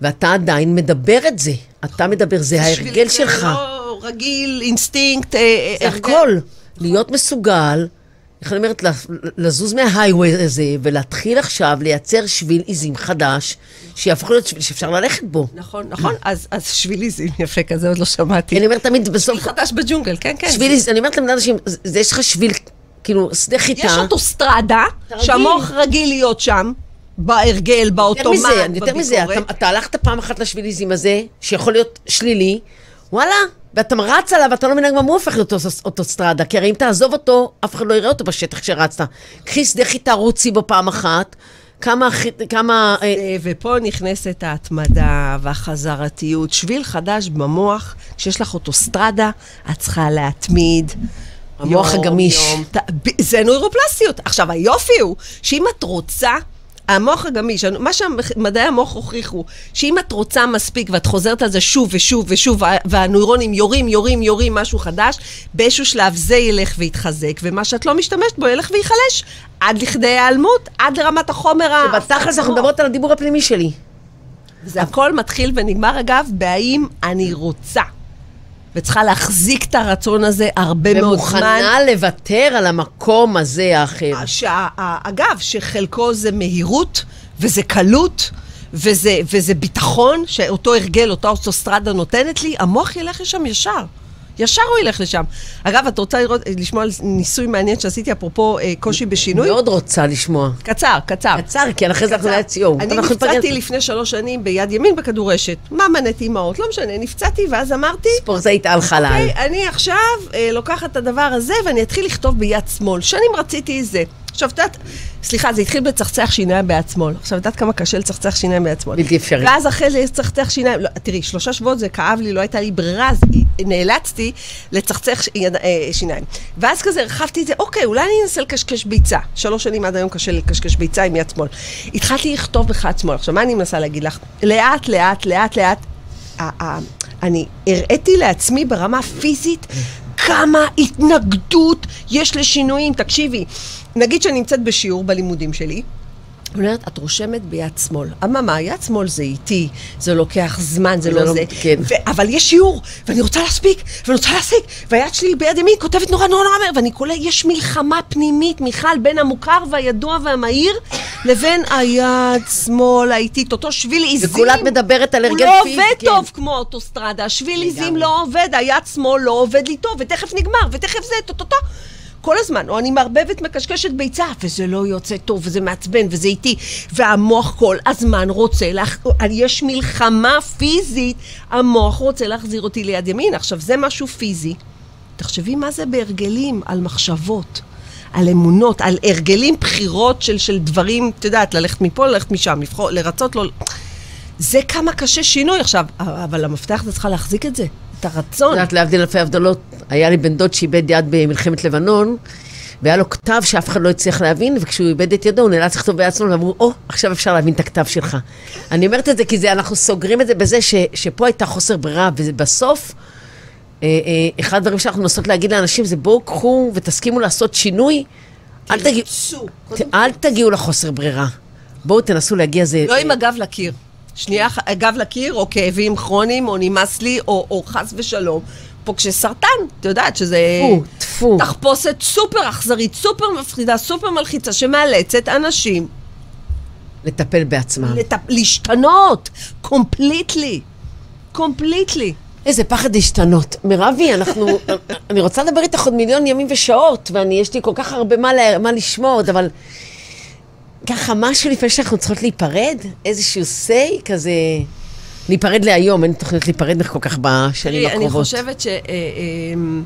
A: ואתה עדיין מדבר את זה. אתה מדבר, זה ההרגל שלך.
B: זה לא רגיל, אינסטינקט, אה,
A: זה
B: הרגל.
A: הכל. להיות מסוגל, איך אני אומרת, לזוז מההייווי הזה ולהתחיל עכשיו לייצר שביל עיזים חדש, שיהפוך להיות שביל שאפשר ללכת בו.
B: נכון, נכון, אז, אז שביל עיזים יפה כזה, עוד לא שמעתי.
A: אני אומרת תמיד בסוף...
B: שביל חדש בג'ונגל, כן, כן.
A: שביל עיזים, אני אומרת לאנשים, זה יש לך שביל, כאילו, שדה חיטה.
B: יש אוטוסטרדה. שהמוח רגיל להיות שם, בהרגל, באוטומט,
A: מזה, יותר מזה,
B: בביקורת.
A: אתה, אתה הלכת פעם אחת לשביליזם הזה, שיכול להיות שלילי, וואלה, ואתה רץ עליו, ואתה לא מבין גם הוא הופך להיות אוטוס- אוטוסטרדה, כי הרי אם תעזוב אותו, אף אחד לא יראה אותו בשטח כשרצת. קחי שדה חיטה, רוצי בו פעם אחת, כמה, כמה, אה,
B: ופה נכנסת ההתמדה והחזרתיות. שביל חדש במוח, כשיש לך אוטוסטרדה, את צריכה להתמיד.
A: המוח הגמיש.
B: זה נוירופלסטיות. עכשיו, היופי הוא שאם את רוצה... המוח הגמיש, מה שמדעי המוח הוכיחו, שאם את רוצה מספיק ואת חוזרת על זה שוב ושוב ושוב, וה- והנוירונים יורים, יורים, יורים משהו חדש, באיזשהו שלב זה ילך ויתחזק, ומה שאת לא משתמשת בו ילך וייחלש, עד לכדי היעלמות, עד לרמת החומר ה...
A: בתכלס אנחנו מדברות על הדיבור הפנימי שלי.
B: זה הכל מתחיל ונגמר, אגב, בהאם אני רוצה. וצריכה להחזיק את הרצון הזה הרבה מאוד זמן.
A: ומוכנה לוותר על המקום הזה האחר.
B: שה, אגב, שחלקו זה מהירות, וזה קלות, וזה, וזה ביטחון, שאותו הרגל, אותה אוטוסטרדה נותנת לי, המוח ילך לשם ישר. ישר הוא ילך לשם. אגב, את רוצה לראות, לשמוע על ניסוי מעניין שעשיתי, אפרופו אה, קושי בשינוי?
A: מאוד רוצה לשמוע.
B: קצר, קצר.
A: קצר, כי אחרי זה אנחנו ל-CO.
B: אני נפצעתי לפני שלוש שנים ביד ימין בכדורשת. מה מנית אימהות? לא משנה, נפצעתי, ואז אמרתי,
A: ספורטאית על חלל.
B: אוקיי, אני עכשיו אה, לוקחת את הדבר הזה ואני אתחיל לכתוב ביד שמאל. שנים רציתי את זה. עכשיו, את יודעת, סליחה, זה התחיל בצחצח שיניים ביד שמאל. עכשיו, את יודעת כמה קשה לצחצח שיניים ביד שמאל.
A: בלתי אפשרי.
B: ואז אחרי זה לצחצח שיניים, לא, תראי, שלושה שבועות זה כאב לי, לא הייתה לי ברירה, אז נאלצתי לצחצח ש... אה, שיניים. ואז כזה הרחבתי את זה, אוקיי, אולי אני אנסה לקשקש ביצה. שלוש שנים עד היום קשה לקשקש ביצה עם יד שמאל. התחלתי לכתוב בחד שמאל. עכשיו, מה אני מנסה להגיד לך? לאט, לאט, לאט, לאט, אני הראיתי לעצמי ברמה פיזית כמה התנגדות יש לשינויים. תקשיבי, נגיד שאני נמצאת בשיעור בלימודים שלי, אני אומרת, את רושמת ביד שמאל. אממה, יד שמאל זה איטי, זה לוקח זמן, זה לא
A: לא-
B: זה.
A: כן.
B: ו- אבל יש שיעור, ואני רוצה להספיק, ואני רוצה להשיג, והיד שלי ביד ימין כותבת נורא נורא נורא מהר, ואני קולט, יש מלחמה פנימית, מיכל, בין המוכר והידוע והמהיר, לבין היד שמאל האיטית, אותו שביל עיזים.
A: וכולה את מדברת על הרגל
B: הוא לא
A: פיזי,
B: עובד
A: כן.
B: טוב כמו האוטוסטרדה, השביל עיזים. לא עובד, היד שמאל לא עובד לי טוב, ותכף נגמר, ותכף זה, טו-טו-טו. כל הזמן, או אני מערבבת מקשקשת ביצה, וזה לא יוצא טוב, וזה מעצבן, וזה איטי, והמוח כל הזמן רוצה, להח... יש מלחמה פיזית, המוח רוצה להחזיר אותי ליד ימין. עכשיו, זה משהו פיזי. תחשבי מה זה בהרגלים, על מחשבות, על אמונות, על הרגלים, בחירות של, של דברים, את יודעת, ללכת מפה, ללכת משם, לבחור, לרצות, לא... זה כמה קשה שינוי עכשיו, אבל המפתח זה צריכה להחזיק את זה, את הרצון.
A: את יודעת, להבדיל אלפי הבדלות, היה לי בן דוד שאיבד יד במלחמת לבנון, והיה לו כתב שאף אחד לא הצליח להבין, וכשהוא איבד את ידו הוא נאלץ לכתוב ביד שמאל, ואמרו, או, עכשיו אפשר להבין את הכתב שלך. אני אומרת את זה כי זה, אנחנו סוגרים את זה בזה ש, שפה הייתה חוסר ברירה, ובסוף, אה, אה, אחד הדברים שאנחנו מנסות להגיד לאנשים זה בואו קחו ותסכימו לעשות שינוי, אל, תגיע,
B: תרצו.
A: ת, אל תגיעו לחוסר ברירה. בואו תנסו להגיע זה...
B: לא עם הגב לקיר. שנייה, הגב לקיר, או כאבים כרוניים, או נמאס לי, או, או חס ושלום. פה כשסרטן, את יודעת שזה...
A: טפו, טפו.
B: תחפושת סופר אכזרית, סופר מפחידה, סופר מלחיצה, שמאלצת אנשים
A: לטפל בעצמם.
B: לט... להשתנות, completely. Completely.
A: איזה פחד להשתנות. מירבי, אנחנו... אני רוצה לדבר איתך עוד מיליון ימים ושעות, ואני, יש לי כל כך הרבה מה, לה, מה לשמוע עוד, אבל... ככה, משהו לפני שאנחנו צריכות להיפרד? איזשהו say כזה... ניפרד להיום, אין תוכנית להיפרד ממך כל כך בשנים הקרובות.
B: אני חושבת ש... אה, אמ,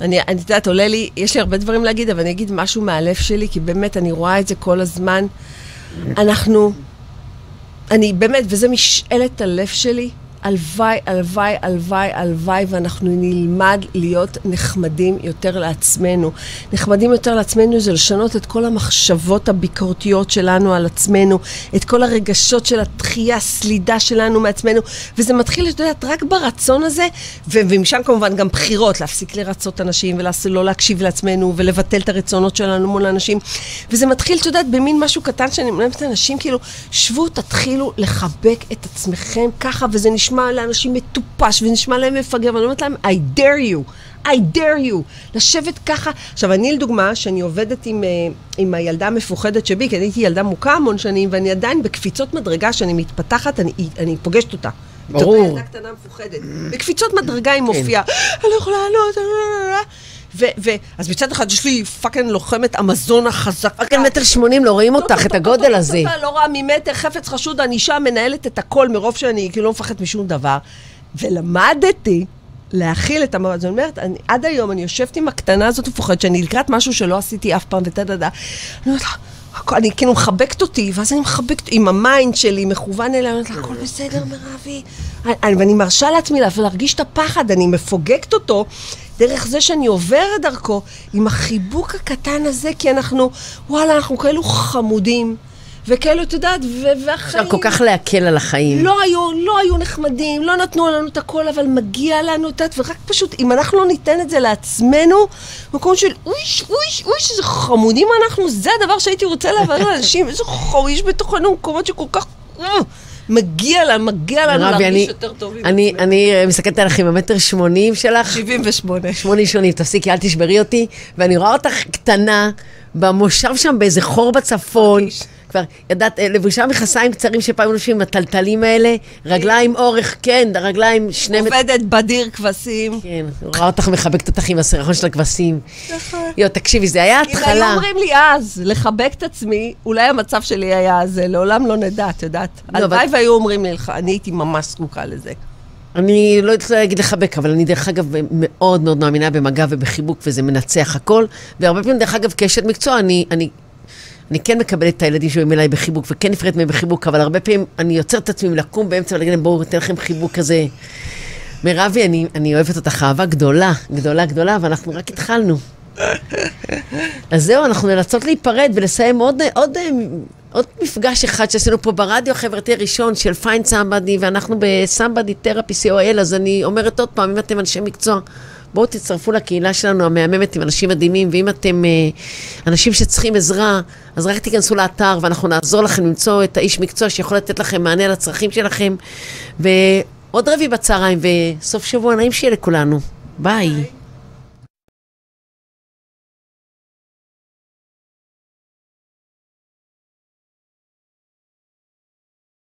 B: אני, אני יודעת, עולה לי, יש לי הרבה דברים להגיד, אבל אני אגיד משהו מהלב שלי, כי באמת, אני רואה את זה כל הזמן. אנחנו, אני באמת, וזה משאלת הלב שלי, הלוואי, הלוואי, הלוואי, הלוואי, ואנחנו נלמד להיות נחמדים יותר לעצמנו. נחמדים יותר לעצמנו זה לשנות את כל המחשבות הביקורתיות שלנו על עצמנו, את כל הרגשות של התחייה, הסלידה שלנו מעצמנו, וזה מתחיל, את יודעת, רק ברצון הזה, ומשם כמובן גם בחירות, להפסיק לרצות אנשים ולא להקשיב לעצמנו ולבטל את הרצונות שלנו מול אנשים. וזה מתחיל, את יודעת, במין משהו קטן שאני אומרת לאנשים, כאילו, שבו, תתחילו לחבק את עצמכם ככה, וזה נשמע נשמע לאנשים מטופש, ונשמע להם מפגר, ואני אומרת להם, I dare you. I dare you, לשבת ככה. עכשיו, אני לדוגמה, שאני עובדת עם, אה, עם הילדה המפוחדת שבי, כי אני הייתי ילדה מוכה המון שנים, ואני עדיין בקפיצות מדרגה, שאני מתפתחת, אני, אני פוגשת אותה.
A: ברור.
B: את אותה ילדה קטנה מפוחדת. בקפיצות מדרגה היא מופיעה, אני לא יכולה לעלות, יכולה... ו- ו- אז מצד אחד יש לי fucking לוחמת אמזונה חזקה.
A: רק על מטר שמונים לא רואים אותך, את הגודל הזה.
B: לא רואה ממטר, חפץ חשוד, אני אישה מנהלת את הכל מרוב שאני כאילו לא מפחדת משום דבר. ולמדתי להכיל את המעמד. זאת אומרת, אני, עד היום אני יושבת עם הקטנה הזאת מפוחדת, שאני לקראת משהו שלא עשיתי אף פעם, ותה דה דה. אני אומרת לה, אני כאילו מחבקת אותי, ואז אני מחבקת, עם ה mind שלי מכוון אליה, אני אומרת לה, הכל בסדר, מירבי. אני- ואני מרשה לעצמי לה- להרגיש את הפחד, אני מפוגגת אותו דרך זה שאני עוברת דרכו עם החיבוק הקטן הזה, כי אנחנו, וואלה, אנחנו כאלו חמודים, וכאלו, את יודעת, והחיים...
A: אפשר כל כך להקל על החיים.
B: לא היו, לא היו נחמדים, לא נתנו לנו את הכל, אבל מגיע לנו, את יודעת, ורק פשוט, אם אנחנו לא ניתן את זה לעצמנו, מקום של אויש, אויש, אויש, איזה חמודים אנחנו, זה הדבר שהייתי רוצה לעבור לאנשים, איזה חויש בתוכנו, מקומות שכל כך... מגיע לנו, מגיע לנו להרגיש
A: אני-
B: יותר טוב עם
A: אני. אני אה, מסתכלת עליך עם המטר שמונים שלך.
B: 78.
A: שמונים שונים, תפסיקי, אל תשברי אותי. ואני רואה אותך קטנה, במושב שם באיזה חור בצפון. כבר, ידעת, אה, לבושה מכסיים קצרים שפעם נושבים עם הטלטלים האלה, רגליים אורך, כן, רגליים שני.
B: עובדת בדיר כבשים.
A: כן, רואה אותך מחבקת אותך עם הסירחון של הכבשים. יו, תקשיבי, זה היה
B: אם היו
A: התחלה.
B: אומרים לי אז, לחבק את עצמי, אולי המצב שלי היה זה, לעולם לא נדע, את יודעת.
A: לא,
B: הלוואי והיו אומרים לי, אני הייתי ממש זקוקה לזה.
A: אני לא יודעת להגיד לחבק, אבל אני דרך אגב מאוד מאוד מאמינה במגע ובחיבוק, וזה מנצח הכל. והרבה פעמים, דרך אגב, כאשת מקצוע, אני, אני, אני כן מקבלת את הילדים שבאים אליי בחיבוק, וכן נפרדת מהם בחיבוק, אבל הרבה פעמים אני עוצרת את עצמי לקום באמצע ולהגיד להם, בואו, אתן לכם חיבוק כזה. מירבי, אני, אני אוהבת אותך אהבה גדולה, גדולה, גדולה, ואנחנו רק התחלנו. אז זהו, אנחנו נאלצות להיפרד ולסיים עוד, עוד, עוד מפגש אחד שעשינו פה ברדיו החברתי הראשון של Find Somebody, ואנחנו ב Somebody Therapy co.il, אז אני אומרת עוד פעם, אם אתם אנשי מקצוע, בואו תצטרפו לקהילה שלנו המהממת עם אנשים מדהימים, ואם אתם אה, אנשים שצריכים עזרה, אז רק תיכנסו לאתר ואנחנו נעזור לכם למצוא את האיש מקצוע שיכול לתת לכם מענה לצרכים שלכם. ועוד רביעי בצהריים, וסוף שבוע נעים שיהיה לכולנו. ביי.